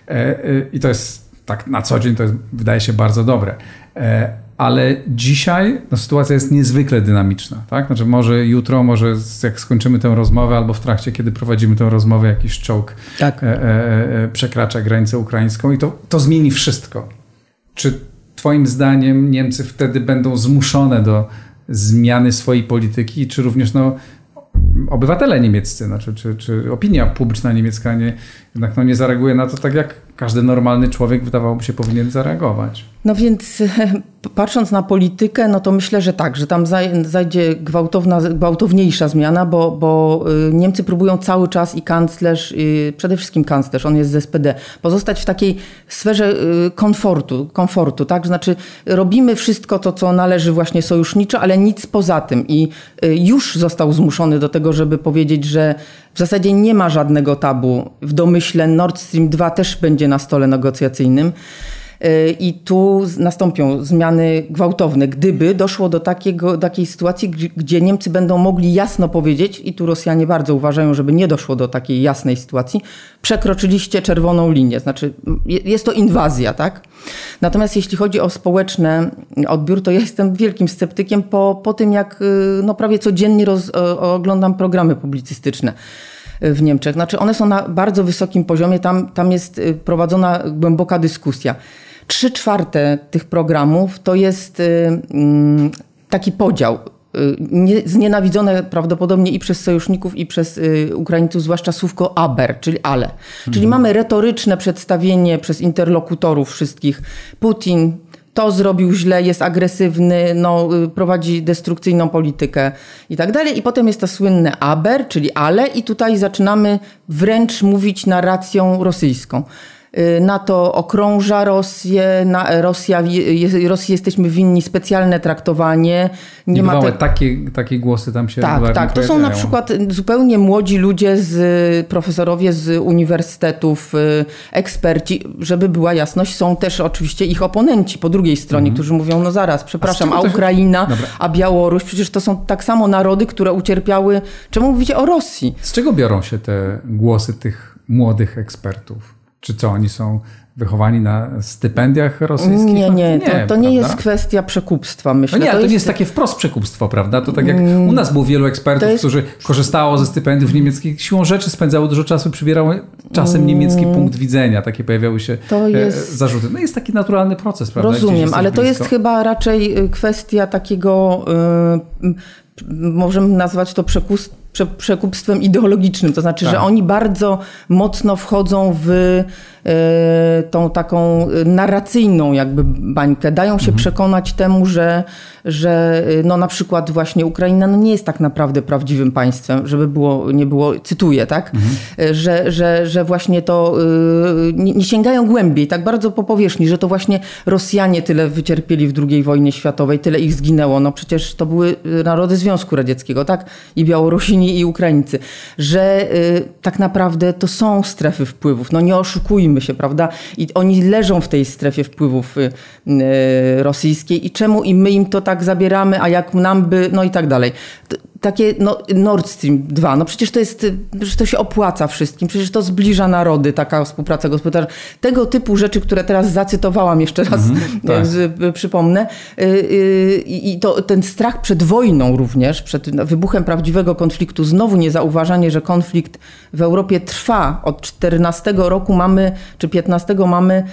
E, e, I to jest tak na co dzień, to jest, wydaje się bardzo dobre. Ale dzisiaj no, sytuacja jest niezwykle dynamiczna. Tak? Znaczy może jutro, może jak skończymy tę rozmowę, albo w trakcie, kiedy prowadzimy tę rozmowę, jakiś czołg tak. e, e, e, przekracza granicę ukraińską i to, to zmieni wszystko. Czy twoim zdaniem Niemcy wtedy będą zmuszone do zmiany swojej polityki, czy również no, obywatele niemieccy, znaczy, czy, czy opinia publiczna niemiecka nie, jednak no, nie zareaguje na to tak, jak każdy normalny człowiek wydawałoby się powinien zareagować. No więc patrząc na politykę, no to myślę, że tak, że tam zajdzie gwałtowna, gwałtowniejsza zmiana, bo, bo y, Niemcy próbują cały czas i kanclerz, y, przede wszystkim kanclerz, on jest z SPD, pozostać w takiej sferze y, komfortu, komfortu, tak? Znaczy robimy wszystko to, co należy właśnie sojuszniczo, ale nic poza tym i już został zmuszony do tego, żeby powiedzieć, że w zasadzie nie ma żadnego tabu w domyśle Nord Stream 2 też będzie na stole negocjacyjnym. I tu nastąpią zmiany gwałtowne, gdyby doszło do takiego, takiej sytuacji, gdzie Niemcy będą mogli jasno powiedzieć, i tu Rosjanie bardzo uważają, żeby nie doszło do takiej jasnej sytuacji, przekroczyliście czerwoną linię, znaczy jest to inwazja, tak? Natomiast jeśli chodzi o społeczny odbiór, to ja jestem wielkim sceptykiem po, po tym, jak y, no, prawie codziennie roz, oglądam programy publicystyczne w Niemczech. Znaczy one są na bardzo wysokim poziomie, tam, tam jest y, prowadzona głęboka dyskusja. Trzy czwarte tych programów to jest y, mm, taki podział nie, znienawidzone prawdopodobnie i przez sojuszników, i przez y, Ukraińców, zwłaszcza słówko aber, czyli ale. Czyli mhm. mamy retoryczne przedstawienie przez interlokutorów wszystkich. Putin to zrobił źle, jest agresywny, no, y, prowadzi destrukcyjną politykę i tak dalej. I potem jest to słynne aber, czyli ale, i tutaj zaczynamy wręcz mówić narracją rosyjską. Y, NATO okrąża Rosję, na Rosja, Rosji jesteśmy winni specjalne traktowanie. Nie ma te... takie, takie głosy tam się Tak, tak. To są na przykład zupełnie młodzi ludzie, z, profesorowie z uniwersytetów, y, eksperci, żeby była jasność, są też oczywiście ich oponenci po drugiej stronie, mhm. którzy mówią, no zaraz, przepraszam, a, a Ukraina, a Białoruś, przecież to są tak samo narody, które ucierpiały. Czemu mówicie o Rosji? Z czego biorą się te głosy tych młodych ekspertów? Czy co, oni są wychowani na stypendiach rosyjskich? Nie, nie, to, to nie jest kwestia przekupstwa, myślę. No nie, to, to nie jest takie wprost przekupstwo, prawda? To tak jak mm. u nas było wielu ekspertów, jest... którzy korzystało ze stypendiów niemieckich, siłą rzeczy spędzało dużo czasu, przybierały czasem niemiecki mm. punkt widzenia, takie pojawiały się to e, jest... zarzuty. No jest taki naturalny proces, prawda? Rozumiem, ale to jest chyba raczej y, kwestia takiego, yy, możemy nazwać to przekupstwem, przekupstwem ideologicznym. To znaczy, tak. że oni bardzo mocno wchodzą w E, tą taką narracyjną jakby bańkę. Dają się mhm. przekonać temu, że, że e, no na przykład właśnie Ukraina no nie jest tak naprawdę prawdziwym państwem, żeby było, nie było, cytuję, tak? Mhm. E, że, że, że właśnie to nie, nie sięgają głębiej, tak bardzo po powierzchni, że to właśnie Rosjanie tyle wycierpieli w II wojnie światowej, tyle ich zginęło. No przecież to były narody Związku Radzieckiego, tak? I Białorusini, i Ukraińcy. Że tak naprawdę to są strefy wpływów. No nie oszukujmy się, prawda? I oni leżą w tej strefie wpływów y, y, rosyjskiej i czemu i my im to tak zabieramy, a jak nam by, no i tak dalej takie no, Nord Stream 2, no przecież to jest, przecież to się opłaca wszystkim, przecież to zbliża narody, taka współpraca gospodarcza. Tego typu rzeczy, które teraz zacytowałam, jeszcze raz mm -hmm, tak. z, przypomnę. Y, I to ten strach przed wojną również, przed wybuchem prawdziwego konfliktu, znowu niezauważanie, że konflikt w Europie trwa. Od 14 roku mamy, czy 15 mamy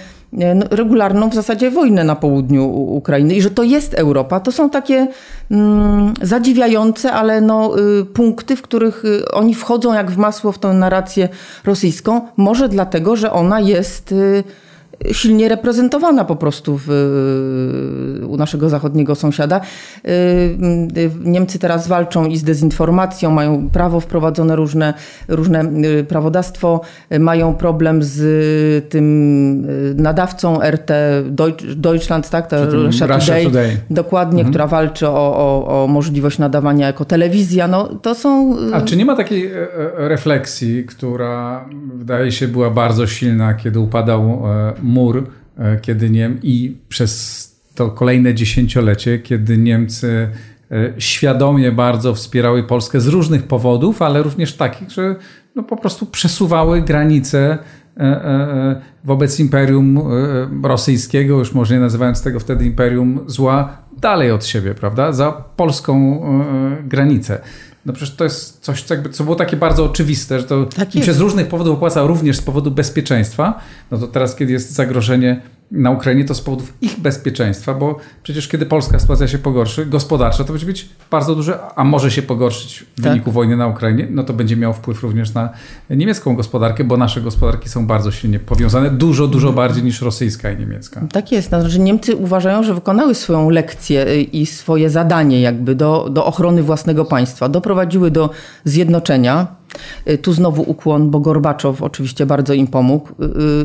regularną w zasadzie wojnę na południu Ukrainy i że to jest Europa, to są takie mm, zadziwiające, ale no, y, punkty, w których y, oni wchodzą jak w masło w tę narrację rosyjską. Może dlatego, że ona jest. Y, silnie reprezentowana po prostu w, u naszego zachodniego sąsiada. Y, y, Niemcy teraz walczą i z dezinformacją, mają prawo wprowadzone różne, różne y, prawodawstwo, mają problem z tym nadawcą RT Deutschland, tak? Ta Russia, Russia Today, Today, Dokładnie, mhm. która walczy o, o, o możliwość nadawania jako telewizja. No, to są... A czy nie ma takiej e, e, refleksji, która wydaje się była bardzo silna, kiedy upadał e, mur, e, kiedy Niem i przez to kolejne dziesięciolecie, kiedy Niemcy e, świadomie bardzo wspierały Polskę z różnych powodów, ale również takich, że no po prostu przesuwały granice e, wobec imperium rosyjskiego, już może nie nazywając tego wtedy imperium zła, dalej od siebie, prawda? Za polską granicę. No przecież to jest coś, co, jakby, co było takie bardzo oczywiste, że to tak przez różnych powodów opłaca również z powodu bezpieczeństwa. No to teraz, kiedy jest zagrożenie na Ukrainie, to z powodów ich bezpieczeństwa, bo przecież kiedy polska sytuacja się pogorszy, gospodarcza, to będzie być bardzo duże, a może się pogorszyć w tak. wyniku wojny na Ukrainie, no to będzie miał wpływ również na niemiecką gospodarkę, bo nasze gospodarki są bardzo silnie powiązane, dużo, dużo bardziej niż rosyjska i niemiecka. Tak jest, znaczy Niemcy uważają, że wykonały swoją lekcję i swoje zadanie jakby do, do ochrony własnego państwa, doprowadziły do zjednoczenia Tu znowu ukłon, bo Gorbaczow oczywiście bardzo im pomógł.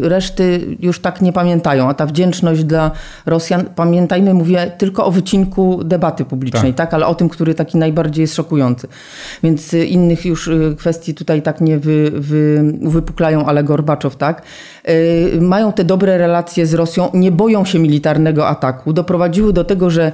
Reszty już tak nie pamiętają, a ta wdzięczność dla Rosjan, pamiętajmy, mówię tylko o wycinku debaty publicznej, tak, tak ale o tym, który taki najbardziej jest szokujący. Więc innych już kwestii tutaj tak nie wy, wy, wypuklają, ale Gorbaczow tak. Mają te dobre relacje z Rosją, nie boją się militarnego ataku. Doprowadziły do tego, że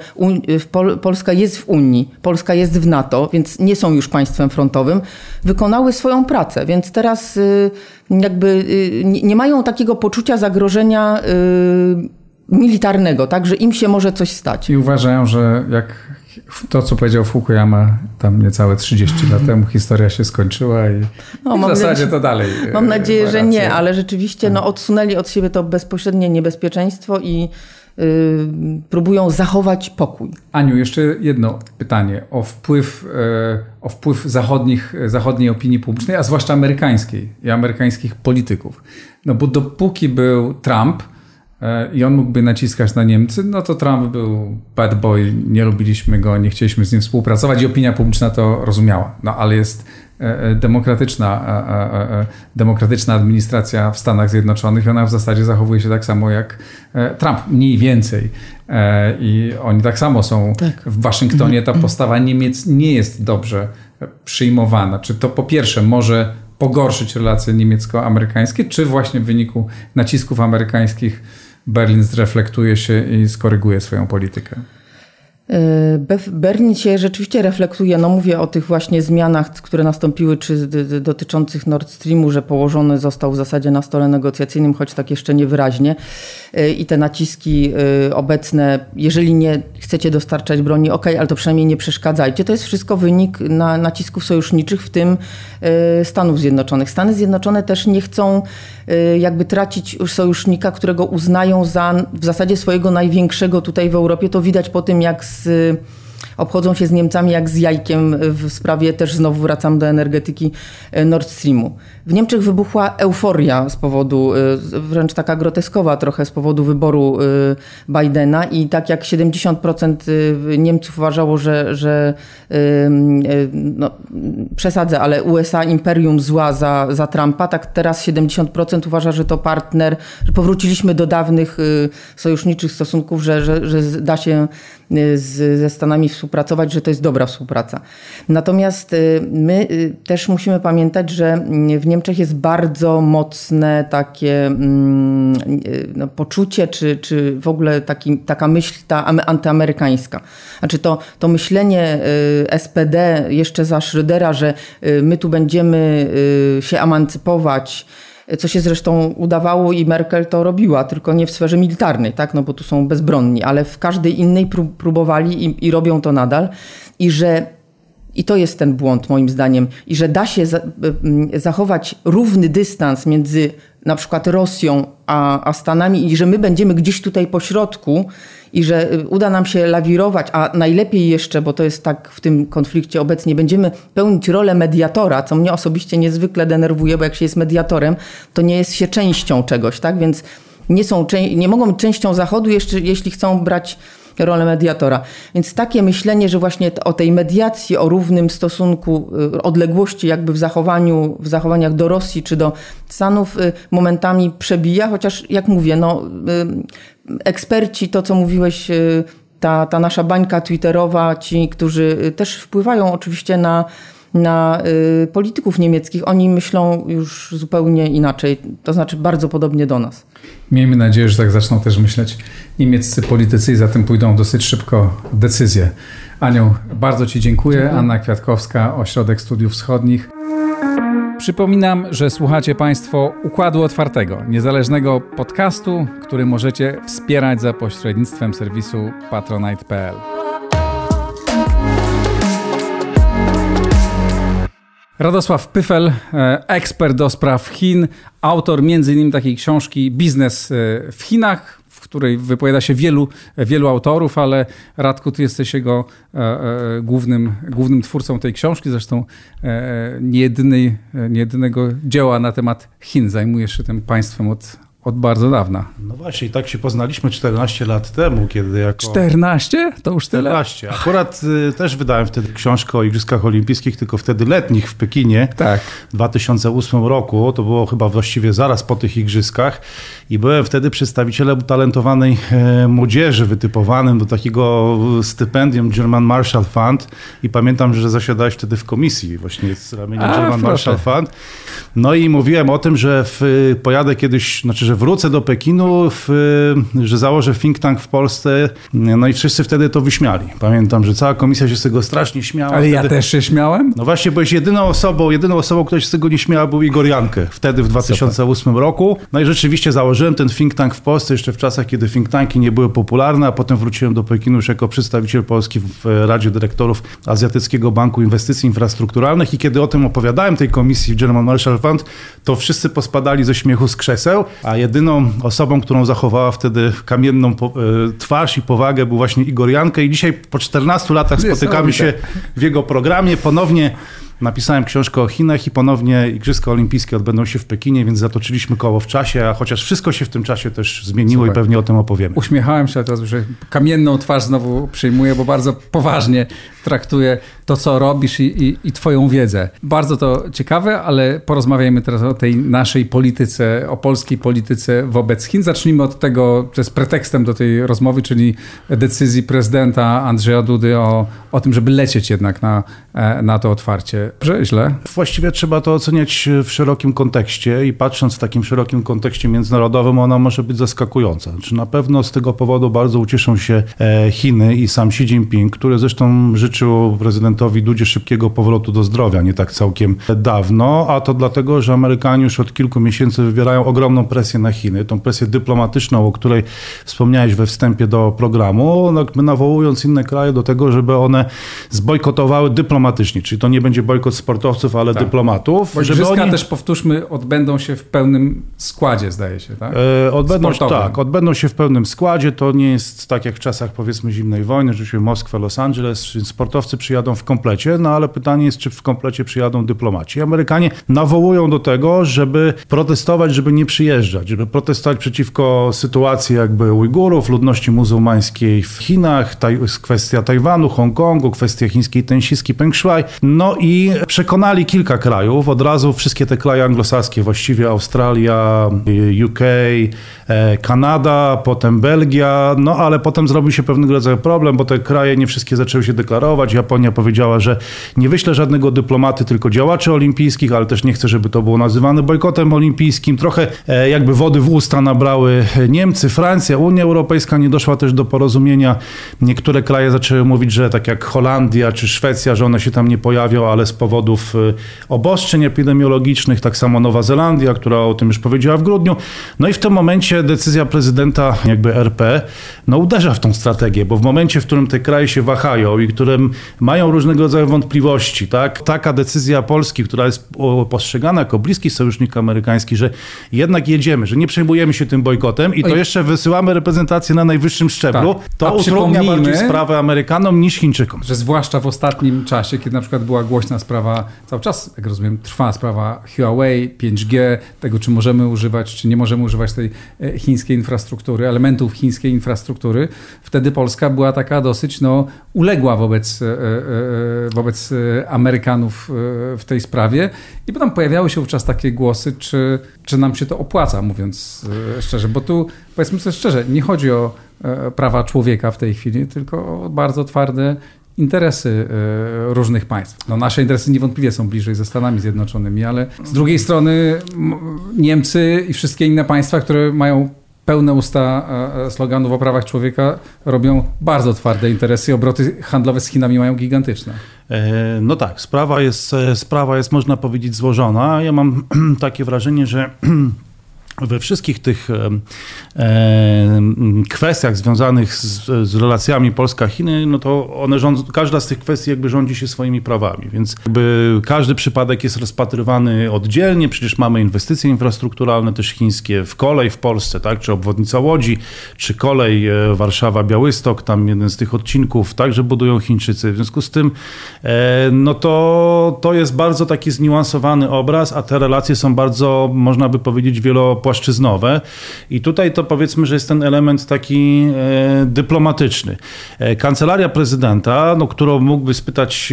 Pol Polska jest w Unii, Polska jest w NATO, więc nie są już państwem frontowym. Wykonały swoją pracę, więc teraz y, jakby y, nie mają takiego poczucia zagrożenia y, militarnego, tak, że im się może coś stać. I uważają, że jak to, co powiedział Fukuyama tam niecałe 30 lat temu, historia się skończyła i, no, i w zasadzie to dalej. Mam nadzieję, że nie, ale rzeczywiście no, odsunęli od siebie to bezpośrednie niebezpieczeństwo i yy, próbują zachować pokój. Aniu, jeszcze jedno pytanie o wpływ, yy, o wpływ zachodnich, zachodniej opinii publicznej, a zwłaszcza amerykańskiej i amerykańskich polityków. No bo dopóki był Trump, E, i on mógłby naciskać na Niemcy, no to Trump był bad boy, nie lubiliśmy go, nie chcieliśmy z nim współpracować i opinia publiczna to rozumiała. No ale jest e, e, demokratyczna, demokratyczna administracja w Stanach Zjednoczonych i ona w zasadzie zachowuje się tak samo jak Trump, mniej więcej. I oni tak samo są tak. w Waszyngtonie. Ta postawa Niemiec nie jest dobrze przyjmowana. Czy to po pierwsze może pogorszyć relacje niemiecko-amerykańskie, czy właśnie w wyniku nacisków amerykańskich Berlin zreflektuje się i skoryguje swoją politykę? E, Berlin się rzeczywiście reflektuje, no mówię o tych właśnie zmianach, które nastąpiły, czy dotyczących Nord Streamu, że położony został w zasadzie na stole negocjacyjnym, choć tak jeszcze niewyraźnie. E, I te naciski e, obecne, jeżeli nie chcecie dostarczać broni, ok, ale to przynajmniej nie przeszkadzajcie. To jest wszystko wynik na, nacisków sojuszniczych, w tym Stanów Zjednoczonych. Stany Zjednoczone też nie chcą jakby tracić sojusznika, którego uznają za w zasadzie swojego największego tutaj w Europie. To widać po tym, jak z se obchodzą się z Niemcami jak z jajkiem w sprawie, też znowu wracam do energetyki e, Nord Streamu. W Niemczech wybuchła euforia z powodu, e, wręcz taka groteskowa trochę z powodu wyboru e, Bidena i tak jak 70% Niemców uważało, że, że no, przesadzę, ale USA imperium zła za, za Trumpa, tak teraz 70% uważa, że to partner, że powróciliśmy do dawnych sojuszniczych stosunków, że, że, że da się z, ze Stanami współpracować, że to jest dobra współpraca. Natomiast y, my y, też musimy pamiętać, że w Niemczech jest bardzo mocne takie mm, y, no, poczucie, czy, czy w ogóle taki, taka myśl ta antyamerykańska. Znaczy to, to myślenie SPD jeszcze za Schrödera, że my tu będziemy się emancypować, co się zresztą udawało i Merkel to robiła, tylko nie w sferze militarnej, tak? no bo tu są bezbronni, ale w każdej innej próbowali i, i robią to nadal. I że i to jest ten błąd moim zdaniem, i że da się zachować równy dystans między na przykład Rosją a, a Stanami i że my będziemy gdzieś tutaj po środku i że y, uda nam się lawirować, a najlepiej jeszcze, bo to jest tak w tym konflikcie obecnie, będziemy pełnić rolę mediatora, co mnie osobiście niezwykle denerwuje, bo jak się jest mediatorem, to nie jest się częścią czegoś, tak? Więc nie, są, nie mogą być częścią Zachodu, jeszcze, jeśli chcą brać rolę mediatora. Więc takie myślenie, że właśnie o tej mediacji, o równym stosunku, y, odległości jakby w zachowaniu, w zachowaniach do Rosji czy do Stanów y, momentami przebija, chociaż jak mówię, no, y, eksperci, to co mówiłeś, ta, ta nasza bańka twitterowa, ci, którzy też wpływają oczywiście na na y, polityków niemieckich. Oni myślą już zupełnie inaczej, to znaczy bardzo podobnie do nas. Miejmy nadzieję, że tak zaczną też myśleć niemieccy politycy i za tym pójdą dosyć szybko decyzje. Aniu, bardzo Ci dziękuję. dziękuję. Anna Kwiatkowska, Ośrodek Studiów Wschodnich. Przypominam, że słuchacie Państwo Układu Otwartego, niezależnego podcastu, który możecie wspierać za pośrednictwem serwisu patronite.pl. Radosław Pyfel, e, ekspert do spraw Chin, autor m.in. takiej książki Biznes e, w Chinach, w której wypowiada się wielu, wielu autorów, ale Radku, ty jesteś jego e, głównym, głównym twórcą tej książki, zresztą nie, jedynej, nie jedynego dzieła na temat Chin. Zajmujesz się tym państwem od od bardzo dawna. No właśnie, i tak się poznaliśmy 14 lat temu, kiedy jako... 14? To już tyle? 14. Akurat y, też wydałem wtedy książkę o Igrzyskach Olimpijskich, tylko wtedy letnich w Pekinie. Tak. W 2008 roku, to było chyba właściwie zaraz po tych Igrzyskach i byłem wtedy przedstawicielem utalentowanej e, młodzieży, wytypowanym do takiego stypendium German Marshall Fund i pamiętam, że zasiadałeś wtedy w komisji właśnie z ramienia A, German proszę. Marshall Fund. No i mówiłem o tym, że w, pojadę kiedyś, znaczy, że wrócę do Pekinu, w, że założę think tank w Polsce. No i wszyscy wtedy to wyśmiali. Pamiętam, że cała komisja się z tego strasznie śmiała. Ale ja wtedy... też się śmiałem? No właśnie, byłeś jedyną osobą, jedyną osobą, która się z tego nie śmiała, był Igor Jankę, wtedy w 2008 roku. No i rzeczywiście założyłem ten think tank w Polsce jeszcze w czasach, kiedy think tanki nie były popularne, a potem wróciłem do Pekinu już jako przedstawiciel Polski w Radzie Dyrektorów Azjatyckiego Banku Inwestycji Infrastrukturalnych i kiedy o tym opowiadałem tej komisji w German Marshall Fund, to wszyscy pospadali ze śmiechu z krzeseł, a jedyną osobą, którą zachowała wtedy kamienną e, twarz i powagę był właśnie Igor Jankę i dzisiaj po 14 latach spotykamy się w jego programie. Ponownie napisałem książkę o Chinach i ponownie Igrzyska Olimpijskie odbędą się w Pekinie, więc zatoczyliśmy koło w czasie, a chociaż wszystko się w tym czasie też zmieniło Super. i pewnie o tym opowiemy. Uśmiechałem się, a teraz już kamienną twarz znowu przyjmuję, bo bardzo poważnie traktuję to, co robisz i, i, i twoją wiedzę. Bardzo to ciekawe, ale porozmawiajmy teraz o tej naszej polityce, o polskiej polityce wobec Chin. Zacznijmy od tego, co jest pretekstem do tej rozmowy, czyli decyzji prezydenta Andrzeja Dudy o, o tym, żeby lecieć jednak na, e, na to otwarcie. Że źle? Właściwie trzeba to oceniać w szerokim kontekście i patrząc w takim szerokim kontekście międzynarodowym, ona może być zaskakująca. Znaczy na pewno z tego powodu bardzo ucieszą się e, Chiny i sam Xi Jinping, który zresztą życzył prezydentowi Dudzie szybkiego powrotu do zdrowia nie tak całkiem dawno, a to dlatego, że Amerykanie już od kilku miesięcy wywierają ogromną presję na Chiny, tą presję dyplomatyczną, o której wspomniałeś we wstępie do programu, no, nawołując inne kraje do tego, żeby one zbojkotowały dyplomatycznie, czyli to nie będzie bojkot sportowców, ale Tak. dyplomatów. Bo żeby oni... też, powtórzmy, odbędą się w pełnym składzie, zdaje się, tak? E, Odbędą, Sportowym. tak, odbędą się w pełnym składzie. To nie jest tak jak w czasach powiedzmy zimnej wojny, że się Moskwa, Los Angeles, sportowcy przyjadą w komplecie, no ale pytanie jest, czy w komplecie przyjadą dyplomaci. Amerykanie nawołują do tego, żeby protestować, żeby nie przyjeżdżać, żeby protestować przeciwko sytuacji jakby Ujgurów, ludności muzułmańskiej w Chinach, taj, kwestia Tajwanu, Hongkongu, kwestia chińskiej tensiski Peng Shuai. No i przekonali kilka krajów, od razu wszystkie te kraje anglosaskie, właściwie Australia, UK, e, Kanada, potem Belgia, no ale potem zrobił się pewnego rodzaju problem, bo te kraje nie wszystkie zaczęły się deklarować. Japonia powiedziała, że nie wyśle żadnego dyplomaty, tylko działaczy olimpijskich, ale też nie chce, żeby to było nazywane bojkotem olimpijskim. Trochę e, jakby wody w usta nabrały Niemcy, Francja, Unia Europejska nie doszła też do porozumienia. Niektóre kraje zaczęły mówić, że tak jak Holandia czy Szwecja, że one się tam nie pojawią, ale z powodów e, obostrzeń epidemiologicznych, tak samo Nowa Zelandia, która o tym już powiedziała w grudniu. No i w tym momencie decyzja prezydenta jakby RP no uderza w tą strategię, bo w momencie, w którym te kraje się wahają i którym mają różnego rodzaju wątpliwości, tak, taka decyzja Polski, która jest postrzegana jako bliski sojusznik amerykański, że jednak jedziemy, że nie przejmujemy się tym bojkotem i to Oj. jeszcze wysyłamy reprezentację na najwyższym szczeblu, Tak. to A utrudnia bardziej sprawę Amerykanom niż Chińczykom. Że zwłaszcza w ostatnim czasie, kiedy na przykład była głośna sprawa, cały czas, jak rozumiem, trwa sprawa Huawei, 5G, tego czy możemy używać, czy nie możemy używać tej e, chińskiej infrastruktury, elementów chińskiej infrastruktury, wtedy Polska była taka dosyć no, uległa wobec, e, e, e, wobec Amerykanów w tej sprawie. I potem pojawiały się wówczas takie głosy, czy, czy nam się to opłaca, mówiąc szczerze, bo tu powiedzmy sobie szczerze, nie chodzi o prawa człowieka w tej chwili, tylko o bardzo twarde interesy e, różnych państw. No, nasze interesy niewątpliwie są bliżej ze Stanami Zjednoczonymi, ale z drugiej strony Niemcy i wszystkie inne państwa, które mają pełne usta e, e, sloganów o prawach człowieka, robią bardzo twarde interesy obroty handlowe z Chinami mają gigantyczne. No tak, sprawa jest, sprawa jest, można powiedzieć, złożona. Ja mam takie wrażenie, że we wszystkich tych kwestiach związanych z, z relacjami Polska-Chiny, no to one rząd, każda z tych kwestii jakby rządzi się swoimi prawami, więc jakby każdy przypadek jest rozpatrywany oddzielnie, przecież mamy inwestycje infrastrukturalne też chińskie w kolej w Polsce, tak, czy obwodnica Łodzi, czy kolej e, Warszawa-Białystok, tam jeden z tych odcinków także budują Chińczycy, w związku z tym e, no to, to jest bardzo taki zniuansowany obraz, a te relacje są bardzo, można by powiedzieć, wielopłaszczyznowe wielopłaszczyznowe i tutaj to powiedzmy, że jest ten element taki e, dyplomatyczny. E, kancelaria prezydenta, no, którą mógłby spytać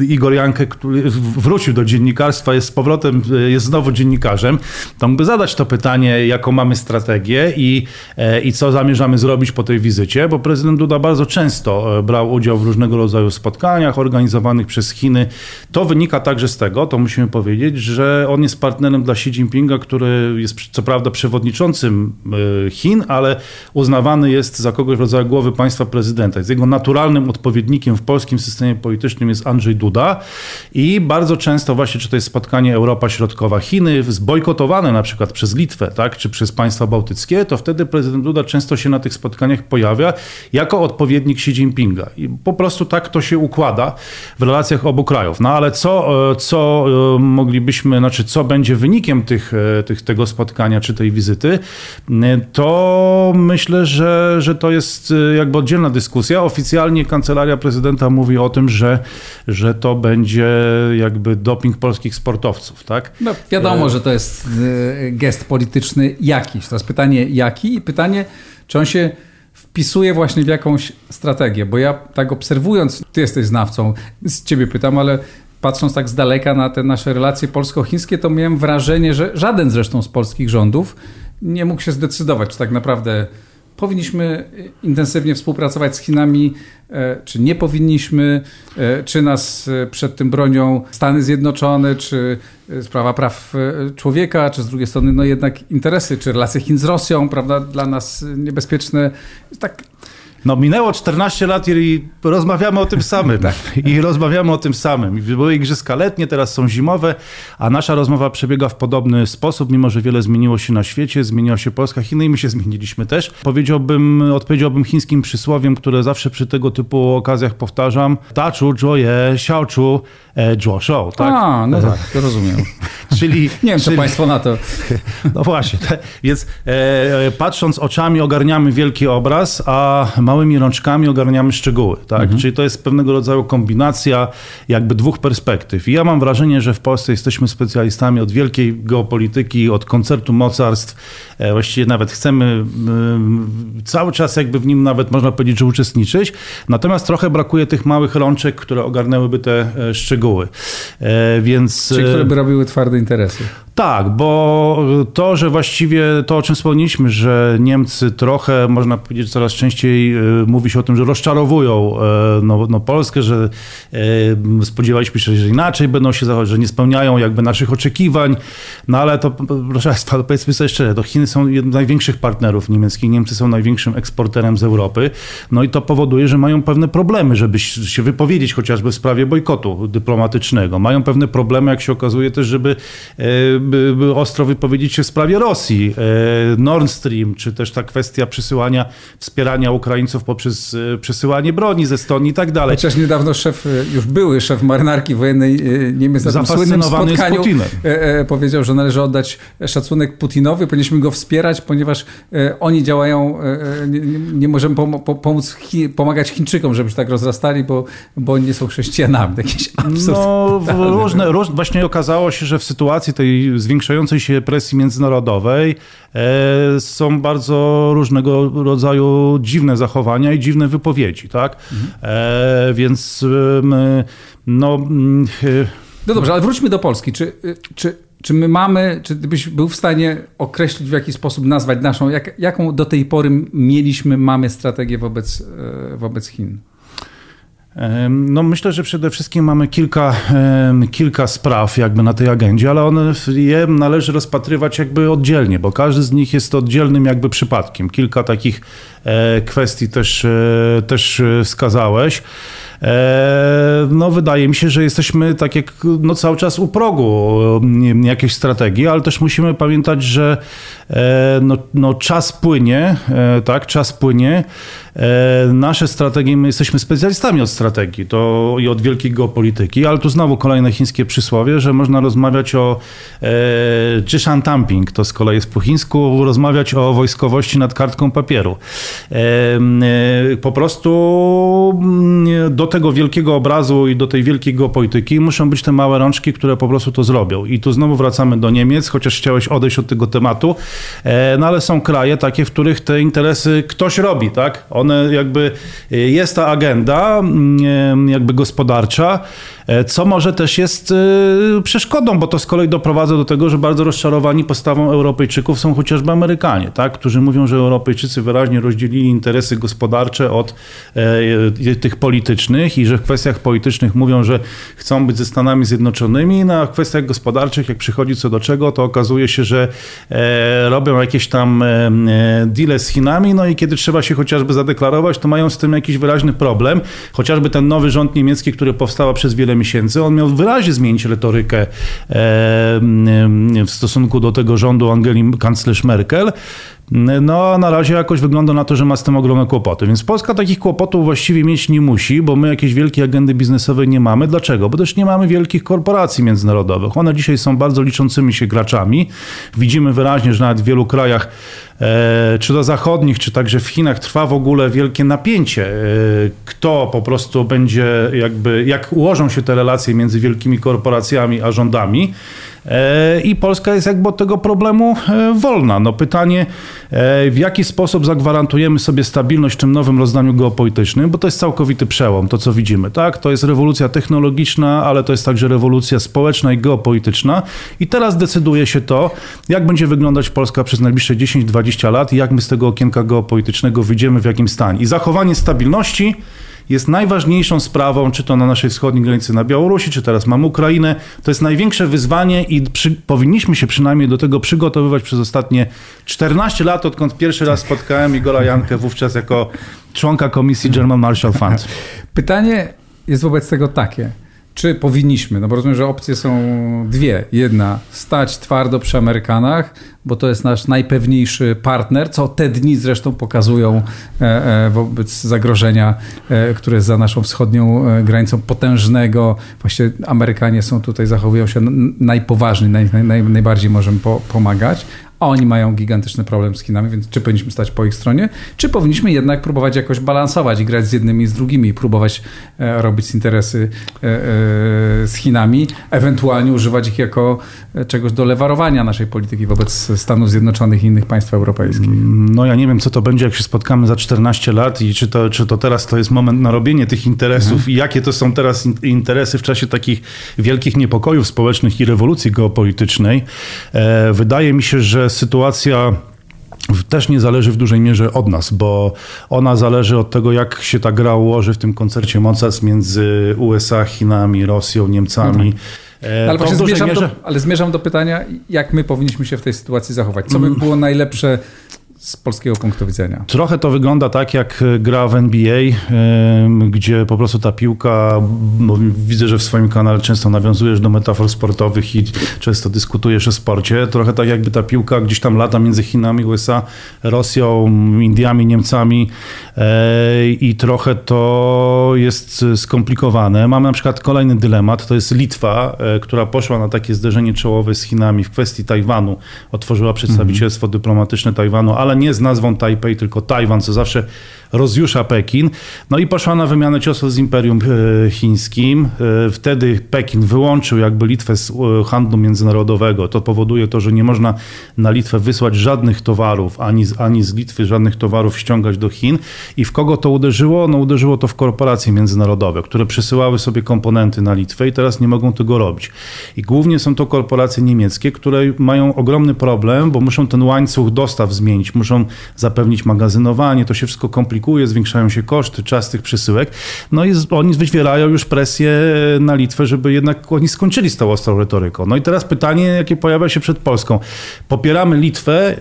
e, Igor Jankę, który wrócił do dziennikarstwa, jest z powrotem, jest znowu dziennikarzem, to mógłby zadać to pytanie, jaką mamy strategię i, i co zamierzamy zrobić po tej wizycie, bo prezydent Duda bardzo często brał udział w różnego rodzaju spotkaniach organizowanych przez Chiny. To wynika także z tego, to musimy powiedzieć, że on jest partnerem dla Xi Jinpinga, który jest co prawda przewodniczącym Chin, ale uznawany jest za kogoś w rodzaju głowy państwa prezydenta. Jest jego naturalnym odpowiednikiem w polskim systemie politycznym jest Andrzej Duda i bardzo często właśnie, czy to jest spotkanie Europa Środkowa, Chiny, zbojkotowane na przykład przez Litwę, tak, czy przez państwa bałtyckie, to wtedy prezydent Duda często się na tych spotkaniach pojawia jako odpowiednik Xi Jinpinga. I po prostu tak to się układa w relacjach obu krajów. No ale co, e, co e, moglibyśmy, znaczy co będzie wynikiem tych, e, tych, tego spotkania czy tej wizyty, to myślę, że, że to jest jakby oddzielna dyskusja. Oficjalnie kancelaria prezydenta mówi o tym, że, że to będzie jakby doping polskich sportowców, tak? No wiadomo, że to jest gest polityczny jakiś. Teraz pytanie jaki i pytanie, czy on się wpisuje właśnie w jakąś strategię, bo ja tak obserwując, ty jesteś znawcą, z ciebie pytam, ale patrząc tak z daleka na te nasze relacje polsko-chińskie, to miałem wrażenie, że żaden zresztą z polskich rządów nie mógł się zdecydować, czy tak naprawdę powinniśmy intensywnie współpracować z Chinami, e, czy nie powinniśmy, e, czy nas e, przed tym bronią Stany Zjednoczone, czy sprawa praw człowieka, czy z drugiej strony no jednak interesy, czy relacje Chin z Rosją, prawda, dla nas niebezpieczne. Tak no minęło 14 lat i rozmawiamy o tym samym. tak. I rozmawiamy o tym samym. Były igrzyska letnie, teraz są zimowe, a nasza rozmowa przebiega w podobny sposób, mimo że wiele zmieniło się na świecie, zmieniła się Polska, Chiny i my się zmieniliśmy też. Powiedziałbym, odpowiedziałbym chińskim przysłowiem, które zawsze przy tego typu okazjach powtarzam. Tachu, zhuoye, xiaochu, zhuo shou. Tak? A, no tak, to rozumiem. czyli, Nie wiem, co państwo na to. No właśnie. Więc e, patrząc oczami ogarniamy wielki obraz, a małymi rączkami ogarniamy szczegóły. Tak? Mhm. Czyli to jest pewnego rodzaju kombinacja jakby dwóch perspektyw. I ja mam wrażenie, że w Polsce jesteśmy specjalistami od wielkiej geopolityki, od koncertu mocarstw. E, właściwie nawet chcemy cały czas jakby w nim nawet można powiedzieć, że uczestniczyć. Natomiast trochę brakuje tych małych rączek, które ogarnęłyby te e, szczegóły. E, więc... Czyli które by robiły twarde interesy. Tak, bo to, że właściwie to, o czym wspomnieliśmy, że Niemcy trochę, można powiedzieć, coraz częściej mówi się o tym, że rozczarowują e, no, no Polskę, że e, spodziewaliśmy się, że inaczej będą się zachować, że nie spełniają jakby naszych oczekiwań. No ale to, proszę Państwa, powiedzmy sobie szczerze, to Chiny są jednym z największych partnerów niemieckich, Niemcy są największym eksporterem z Europy. No i to powoduje, że mają pewne problemy, żeby się wypowiedzieć chociażby w sprawie bojkotu dyplomatycznego. Mają pewne problemy, jak się okazuje też, żeby ostro wypowiedzieć się w sprawie Rosji. E, Nord Stream, czy też ta kwestia przysyłania, wspierania Ukraińców poprzez e, przesyłanie broni ze Estonii i tak dalej. Chociaż niedawno szef, e, już były szef marynarki wojennej Niemiec na tym słynnym spotkaniu powiedział, że należy oddać szacunek Putinowi, powinniśmy go wspierać, ponieważ oni działają, nie, nie możemy pomóc, pomagać Chińczykom, żeby się tak rozrastali, bo, bo oni nie są chrześcijanami. Jakiś absurd. No, różne, róż, właśnie okazało się, że w sytuacji tej zwiększającej się presji międzynarodowej e, są bardzo różnego rodzaju dziwne zachowania i dziwne wypowiedzi, tak? Mhm. E, więc no... Mm, e, no dobrze, ale wróćmy do Polski. Czy, czy, czy my mamy, czy byś był w stanie określić w jaki sposób nazwać naszą, jak, jaką do tej pory mieliśmy, mamy strategię wobec, wobec Chin? No myślę, że przede wszystkim mamy kilka, kilka spraw jakby na tej agendzie, ale one je należy rozpatrywać jakby oddzielnie, bo każdy z nich jest oddzielnym jakby przypadkiem. Kilka takich e, kwestii też, e, też wskazałeś. E, no wydaje mi się, że jesteśmy tak jak no, cały czas u progu jakiejś strategii, ale też musimy pamiętać, że no, no czas płynie, tak, czas płynie. Nasze strategie, my jesteśmy specjalistami od strategii to i od wielkiej geopolityki, ale tu znowu kolejne chińskie przysłowie, że można rozmawiać o e, tamping, to z kolei jest po chińsku, rozmawiać o wojskowości nad kartką papieru. Po prostu mm, do tego wielkiego obrazu i do tej wielkiej geopolityki muszą być te małe rączki, które po prostu to zrobią. I tu znowu wracamy do Niemiec, chociaż chciałeś odejść od tego tematu, e, no ale są kraje takie, w których te interesy ktoś robi, tak? One jakby, e, jest ta agenda mm, jakby gospodarcza, E, co może też jest e, przeszkodą, bo to z kolei doprowadza do tego, że bardzo rozczarowani postawą Europejczyków są chociażby Amerykanie, tak? którzy mówią, że Europejczycy wyraźnie rozdzielili interesy gospodarcze od e, tych politycznych i że w kwestiach politycznych mówią, że chcą być ze Stanami Zjednoczonymi, no a w kwestiach gospodarczych, jak przychodzi co do czego, to okazuje się, że robią jakieś tam deale z Chinami, no i kiedy trzeba się chociażby zadeklarować, to mają z tym jakiś wyraźny problem. Chociażby ten nowy rząd niemiecki, który powstał przez wiele miesięcy, on miał wyraźnie zmienić retorykę w stosunku do tego rządu Angeli kanclerz Merkel. No na razie jakoś wygląda na to, że ma z tym ogromne kłopoty. Więc Polska takich kłopotów właściwie mieć nie musi, bo my jakieś wielkie agendy biznesowe nie mamy. Dlaczego? Bo też nie mamy wielkich korporacji międzynarodowych. One dzisiaj są bardzo liczącymi się graczami. Widzimy wyraźnie, że nawet w wielu krajach e, czy to zachodnich, czy także w Chinach trwa w ogóle wielkie napięcie. E, kto po prostu będzie jakby, jak ułożą się te relacje między wielkimi korporacjami a rządami. E, i Polska jest jakby od tego problemu e, wolna. No pytanie, e, w jaki sposób zagwarantujemy sobie stabilność w tym nowym rozdaniu geopolitycznym, bo to jest całkowity przełom, to co widzimy, tak? To jest rewolucja technologiczna, ale to jest także rewolucja społeczna i geopolityczna i teraz decyduje się to, jak będzie wyglądać Polska przez najbliższe 10-20 lat i jak my z tego okienka geopolitycznego wyjdziemy w jakim stanie. I zachowanie stabilności jest najważniejszą sprawą, czy to na naszej wschodniej granicy na Białorusi, czy teraz mamy Ukrainę. To jest największe wyzwanie i przy, powinniśmy się przynajmniej do tego przygotowywać przez ostatnie 14 lat, odkąd pierwszy raz spotkałem Igora Jankę, wówczas jako członka komisji German Marshall Fund. Pytanie jest wobec tego takie czy powinniśmy? No bo rozumiem, że opcje są dwie. Jedna, stać twardo przy Amerykanach, bo to jest nasz najpewniejszy partner, co te dni zresztą pokazują e, e, wobec zagrożenia, e, które jest za naszą wschodnią granicą potężnego. Właściwie Amerykanie są tutaj, zachowują się najpoważniej, naj, naj, najbardziej możemy po, pomagać oni mają gigantyczny problem z Chinami, więc czy powinniśmy stać po ich stronie, czy powinniśmy jednak próbować jakoś balansować i grać z jednymi i z drugimi, próbować e, robić interesy e, e, z Chinami, ewentualnie używać ich jako czegoś do lewarowania naszej polityki wobec Stanów Zjednoczonych i innych państw europejskich. No ja nie wiem, co to będzie, jak się spotkamy za 14 lat i czy to, czy to teraz to jest moment na robienie tych interesów mhm. i jakie to są teraz interesy w czasie takich wielkich niepokojów społecznych i rewolucji geopolitycznej. Wydaje mi się, że sytuacja też nie zależy w dużej mierze od nas, bo ona zależy od tego, jak się ta gra ułoży w tym koncercie mocarstw między USA, Chinami, Rosją, Niemcami. No ale, właśnie zmierzam mierze... do, ale zmierzam do pytania, jak my powinniśmy się w tej sytuacji zachować. Co by mm. było najlepsze z polskiego punktu widzenia. Trochę to wygląda tak, jak gra w NBA, gdzie po prostu ta piłka, widzę, że w swoim kanale często nawiązujesz do metafor sportowych i często dyskutujesz o sporcie. Trochę tak, jakby ta piłka gdzieś tam lata między Chinami, USA, Rosją, Indiami, Niemcami e, i trochę to jest skomplikowane. Mamy na przykład kolejny dylemat, to jest Litwa, e, która poszła na takie zderzenie czołowe z Chinami w kwestii Tajwanu. Otworzyła przedstawicielstwo mhm. dyplomatyczne Tajwanu, ale nie z nazwą Tajpej, tylko Tajwan, co zawsze rozjusza Pekin. No i poszła na wymianę ciosów z Imperium e, Chińskim. E, wtedy Pekin wyłączył jakby Litwę z e, handlu międzynarodowego. To powoduje to, że nie można na Litwę wysłać żadnych towarów, ani z, ani z Litwy żadnych towarów ściągać do Chin. I w kogo to uderzyło? No uderzyło to w korporacje międzynarodowe, które przesyłały sobie komponenty na Litwę i teraz nie mogą tego robić. I głównie są to korporacje niemieckie, które mają ogromny problem, bo muszą ten łańcuch dostaw zmienić muszą zapewnić magazynowanie, to się wszystko komplikuje, zwiększają się koszty, czas tych przesyłek. No i oni wywierają już presję na Litwę, żeby jednak oni skończyli z tą ostrą retoryką. No i teraz pytanie, jakie pojawia się przed Polską. Popieramy Litwę,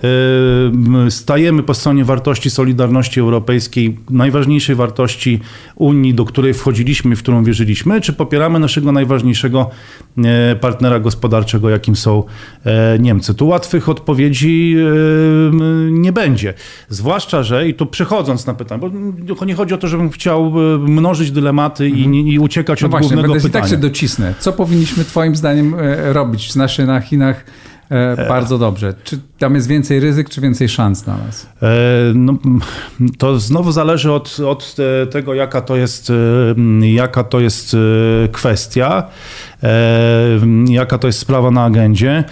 yy, stajemy po stronie wartości Solidarności Europejskiej, najważniejszej wartości Unii, do której wchodziliśmy, w którą wierzyliśmy, czy popieramy naszego najważniejszego e, partnera gospodarczego, jakim są e, Niemcy? Tu łatwych odpowiedzi nie będzie. Zwłaszcza, że, i tu przechodząc na pytanie, bo nie chodzi o to, żebym chciał mnożyć dylematy i, mhm. i uciekać no od właśnie, głównego będę pytania. tak się docisnę. Co powinniśmy twoim zdaniem robić? Znaczy na Chinach E, bardzo dobrze. Czy tam jest więcej ryzyk, czy więcej szans na nas? E, no, to znowu zależy od, od tego, jaka to jest, e, jaka to jest kwestia, jaka to jest sprawa na agendzie.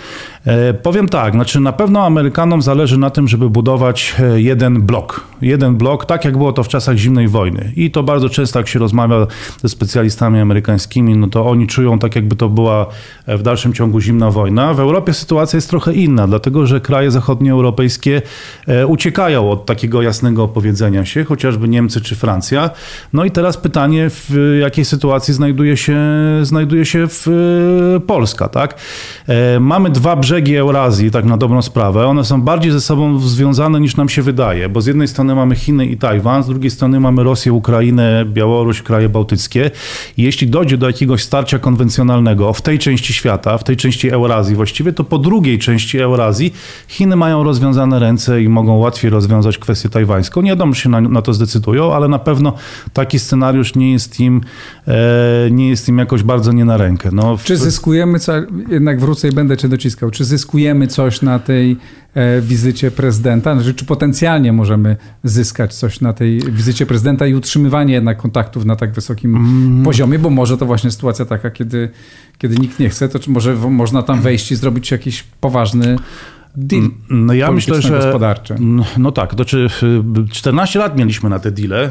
E, powiem tak, znaczy na pewno Amerykanom zależy na tym, żeby budować e, jeden blok. Jeden blok, tak jak było to w czasach zimnej wojny. I to bardzo często, jak się rozmawia ze specjalistami amerykańskimi, no to oni czują tak, jakby to była e, w dalszym ciągu zimna wojna. W Europie sytuacja jest trochę inna, dlatego że kraje zachodnioeuropejskie uciekają od takiego jasnego opowiedzenia się, chociażby Niemcy czy Francja. No i teraz pytanie, w jakiej sytuacji znajduje się, znajduje się w Polska, tak? Mamy dwa brzegi brzegi Eurazji, tak na dobrą sprawę, one są bardziej ze sobą związane niż nam się wydaje, bo z jednej strony mamy Chiny i Tajwan, z drugiej strony mamy Rosję, Ukrainę, Białoruś, kraje bałtyckie. I jeśli dojdzie do jakiegoś starcia konwencjonalnego w tej części świata, w tej części Eurazji właściwie, to po drugiej części Eurazji Chiny mają rozwiązane ręce i mogą łatwiej rozwiązać kwestię tajwańską. Nie wiadomo, się na, na, to zdecydują, ale na pewno taki scenariusz nie jest im, e, nie jest im jakoś bardzo nie na rękę. No, w... Czy zyskujemy, jednak wrócę i będę cię dociskał, czy zyskujemy coś na tej e, wizycie prezydenta? Znaczy, czy potencjalnie możemy zyskać coś na tej wizycie prezydenta i utrzymywanie jednak kontaktów na tak wysokim mm. poziomie, bo może to właśnie sytuacja taka, kiedy, kiedy nikt nie chce, to czy może można tam wejść i zrobić jakiś poważny deal no ja myślę, że gospodarczy. No tak, to czy 14 lat mieliśmy na te deale,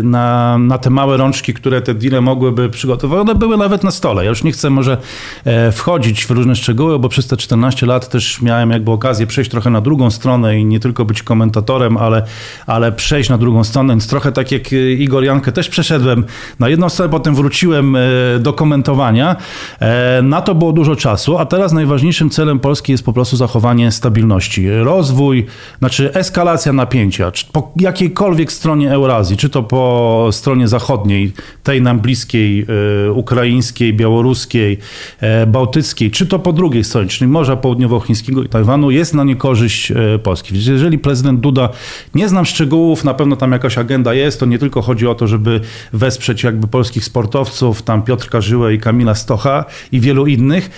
y, na, na te małe rączki, które te deale mogłyby przygotować, one były nawet na stole. Ja już nie chcę może e, wchodzić w różne szczegóły, bo przez te 14 lat też miałem jakby okazję przejść trochę na drugą stronę i nie tylko być komentatorem, ale, ale przejść na drugą stronę, więc trochę tak jak Igor Jankę też przeszedłem na jedną stronę, potem wróciłem e, do komentowania. E, na to było dużo czasu, a teraz najważniejszym celem Polski jest po prostu zachowanie stabilności. Rozwój, znaczy eskalacja napięcia, czy po jakiejkolwiek stronie Eurazji, czy to po stronie zachodniej, tej nam bliskiej, y, ukraińskiej, białoruskiej, y, bałtyckiej, czy to po drugiej stronie, czyli Morza Południowochińskiego i Tajwanu, jest na niekorzyść y, Polski. Więc jeżeli prezydent Duda, nie znam szczegółów, na pewno tam jakaś agenda jest, to nie tylko chodzi o to, żeby wesprzeć jakby polskich sportowców, tam Piotrka Żyłę i Kamila Stocha i wielu innych,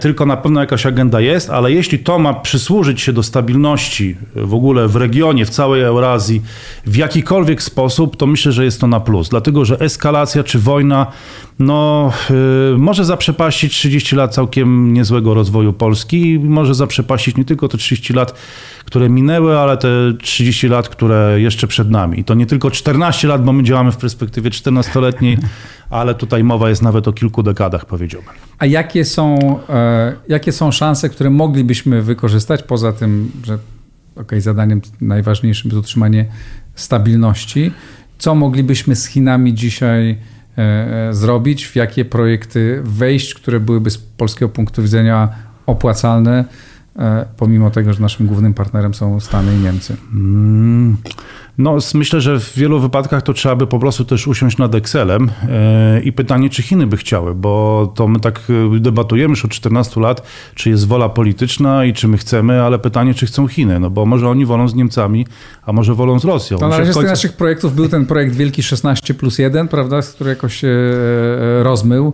tylko na pewno jakaś agenda jest, ale jeśli to ma przysłużyć się do stabilności w ogóle w regionie, w całej Eurazji w jakikolwiek sposób, to myślę, że jest to na plus. Dlatego, że eskalacja czy wojna no, yy, może zaprzepaścić 30 lat całkiem niezłego rozwoju Polski i może zaprzepaścić nie tylko te 30 lat, które minęły, ale te 30 lat, które jeszcze przed nami. I to nie tylko 14 lat, bo my działamy w perspektywie 14-letniej, ale tutaj mowa jest nawet o kilku dekadach, powiedziałbym. A jakie są, e, jakie są szanse, które moglibyśmy wykorzystać, poza tym, że okay, zadaniem najważniejszym jest utrzymanie stabilności, co moglibyśmy z Chinami dzisiaj e, e, zrobić, w jakie projekty wejść, które byłyby z polskiego punktu widzenia opłacalne, pomimo tego, że naszym głównym partnerem są Stany i Niemcy? Mm. No, myślę, że w wielu wypadkach to trzeba by po prostu też usiąść nad Excelem e, i pytanie, czy Chiny by chciały, bo to my tak e, debatujemy już od 14 lat, czy jest wola polityczna i czy my chcemy, ale pytanie, czy chcą Chiny, no bo może oni wolą z Niemcami, a może wolą z Rosją. To na razie z tych naszych projektów był ten projekt Wielki 16 plus 1, prawda, który jakoś się e, rozmył.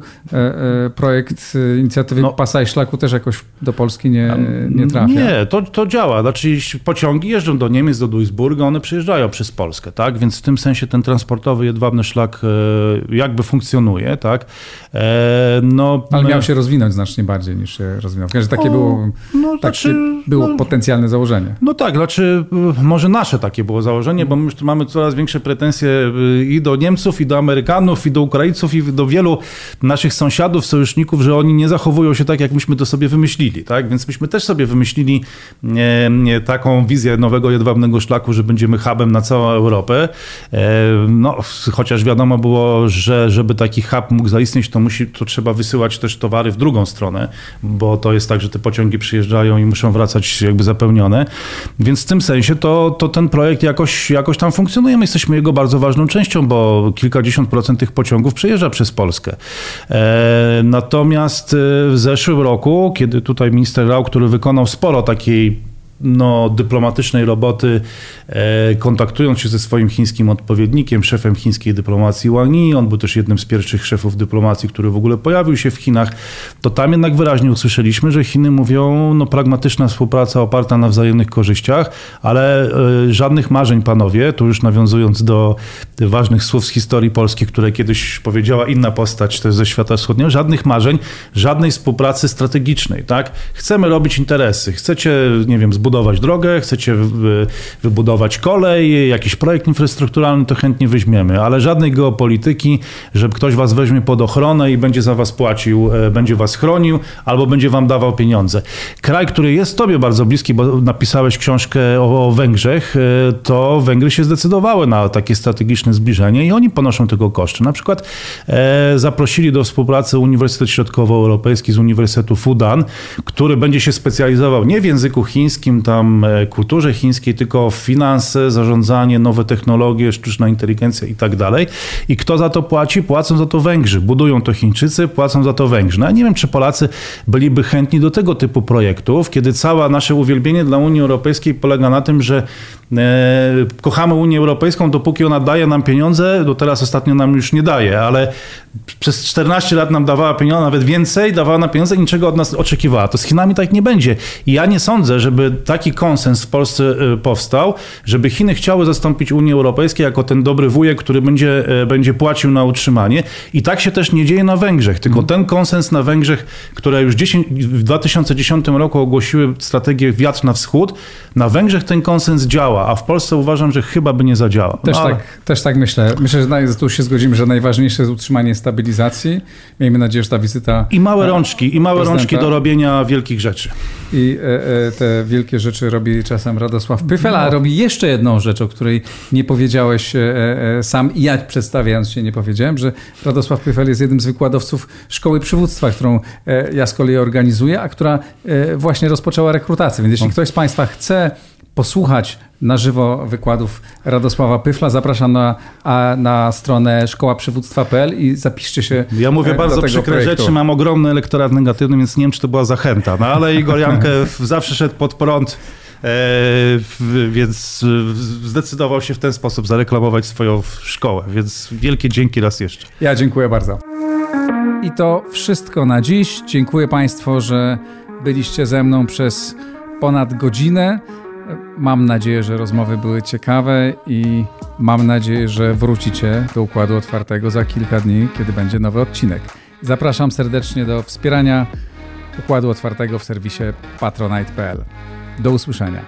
Projekt inicjatywy no, Pasa i Szlaku też jakoś do Polski nie, nie trafia. Nie, to, to działa. Znaczy pociągi jeżdżą do Niemiec, do Duisburga, one przyjeżdżają przez Polskę, tak? Więc w tym sensie ten transportowy jedwabny szlak e, jakby funkcjonuje, tak? E, no, Ale miał się rozwinąć znacznie bardziej niż się rozwinął. Że takie o, było, no, tak znaczy, było no, potencjalne założenie. No tak, znaczy może nasze takie było założenie, bo my już mamy coraz większe pretensje e, i do Niemców, i do Amerykanów, i do Ukraińców, i do wielu naszych sąsiadów, sojuszników, że oni nie zachowują się tak, jak myśmy to sobie wymyślili, tak? Więc myśmy też sobie sobie wymyślili taką wizję nowego jedwabnego szlaku, że będziemy hubem na całą Europę. No, chociaż wiadomo było, że żeby taki hub mógł zaistnieć, to, musi, to trzeba wysyłać też towary w drugą stronę, bo to jest tak, że te pociągi przyjeżdżają i muszą wracać jakby zapełnione. Więc w tym sensie to, to ten projekt jakoś, jakoś tam funkcjonuje. My jesteśmy jego bardzo ważną częścią, bo kilkadziesiąt procent tych pociągów przejeżdża przez Polskę. E, natomiast e, w zeszłym roku, kiedy tutaj minister Rał, który wykonał sporo takiej no, dyplomatycznej roboty, e, kontaktując się ze swoim chińskim odpowiednikiem, szefem chińskiej dyplomacji Wang Yi, on był też jednym z pierwszych szefów dyplomacji, który w ogóle pojawił się w Chinach, to tam jednak wyraźnie usłyszeliśmy, że Chiny mówią, no pragmatyczna współpraca oparta na wzajemnych korzyściach, ale e, żadnych marzeń, panowie, tu już nawiązując do ważnych słów z historii polskiej, które kiedyś powiedziała inna postać też ze świata wschodniego, żadnych marzeń, żadnej współpracy strategicznej, tak? Chcemy robić interesy, chcecie, nie wiem, zbudować zbudować drogę, chcecie wybudować kolej, jakiś projekt infrastrukturalny, to chętnie weźmiemy, ale żadnej geopolityki, że ktoś was weźmie pod ochronę i będzie za was płacił, e, będzie was chronił albo będzie wam dawał pieniądze. Kraj, który jest tobie bardzo bliski, bo napisałeś książkę o, o Węgrzech, e, to Węgry się zdecydowały na takie strategiczne zbliżenie i oni ponoszą tego koszty. Na przykład e, zaprosili do współpracy Uniwersytet Środkowoeuropejski z Uniwersytetu Fudan, który będzie się specjalizował nie w języku chińskim, tam e, kulturze chińskiej, tylko finanse, zarządzanie, nowe technologie, sztuczna inteligencja i tak dalej. I kto za to płaci? Płacą za to Węgrzy. Budują to Chińczycy, płacą za to Węgrzy. No ja nie wiem, czy Polacy byliby chętni do tego typu projektów, kiedy całe nasze uwielbienie dla Unii Europejskiej polega na tym, że e, kochamy Unię Europejską, dopóki ona daje nam pieniądze, do teraz ostatnio nam już nie daje, ale przez 14 lat nam dawała pieniądze, nawet więcej, dawała nam pieniądze niczego od nas oczekiwała. To z Chinami tak nie będzie. I ja nie sądzę, żeby taki konsens w Polsce y, powstał, żeby Chiny chciały zastąpić Unię Europejską jako ten dobry wujek, który będzie, y, będzie płacił na utrzymanie. I tak się też nie dzieje na Węgrzech, tylko mm. ten konsens na Węgrzech, które już 10, w 2010 roku ogłosiły strategię wiatr na wschód, na Węgrzech ten konsens działa, a w Polsce uważam, że chyba by nie zadziałał. Też, no, ale... tak, też tak myślę. Myślę, że tu się zgodzimy, że najważniejsze jest utrzymanie stabilizacji. Miejmy nadzieję, że ta wizyta... I małe rączki, i małe rączki do robienia wielkich rzeczy. I e, e, te wielkie rzeczy robi czasem Radosław Pyfel, a no. robi jeszcze jedną rzecz, o której nie powiedziałeś e, sam i ja przedstawiając się nie powiedziałem, że Radosław Pyfel jest jednym z wykładowców Szkoły Przywództwa, którą ja z kolei organizuję, a która właśnie rozpoczęła rekrutację. Więc jeśli ktoś z Państwa chce posłuchać na żywo wykładów Radosława Pyfla. Zapraszam na, na stronę szkołaprzywództwa.pl i zapiszcie się Ja mówię bardzo przykre projektu. rzeczy, mam ogromny elektorat negatywny, więc nie wiem, czy to była zachęta. No ale Igor Jankę zawsze szedł pod prąd. E, więc zdecydował się w ten sposób zareklamować swoją szkołę, więc wielkie dzięki raz jeszcze. Ja dziękuję bardzo. I to wszystko na dziś. Dziękuję Państwu, że byliście ze mną przez ponad godzinę. Mam nadzieję, że rozmowy były ciekawe i mam nadzieję, że wrócicie do Układu Otwartego za kilka dni, kiedy będzie nowy odcinek. Zapraszam serdecznie do wspierania Układu Otwartego w serwisie patronite.pl. Do usłyszenia.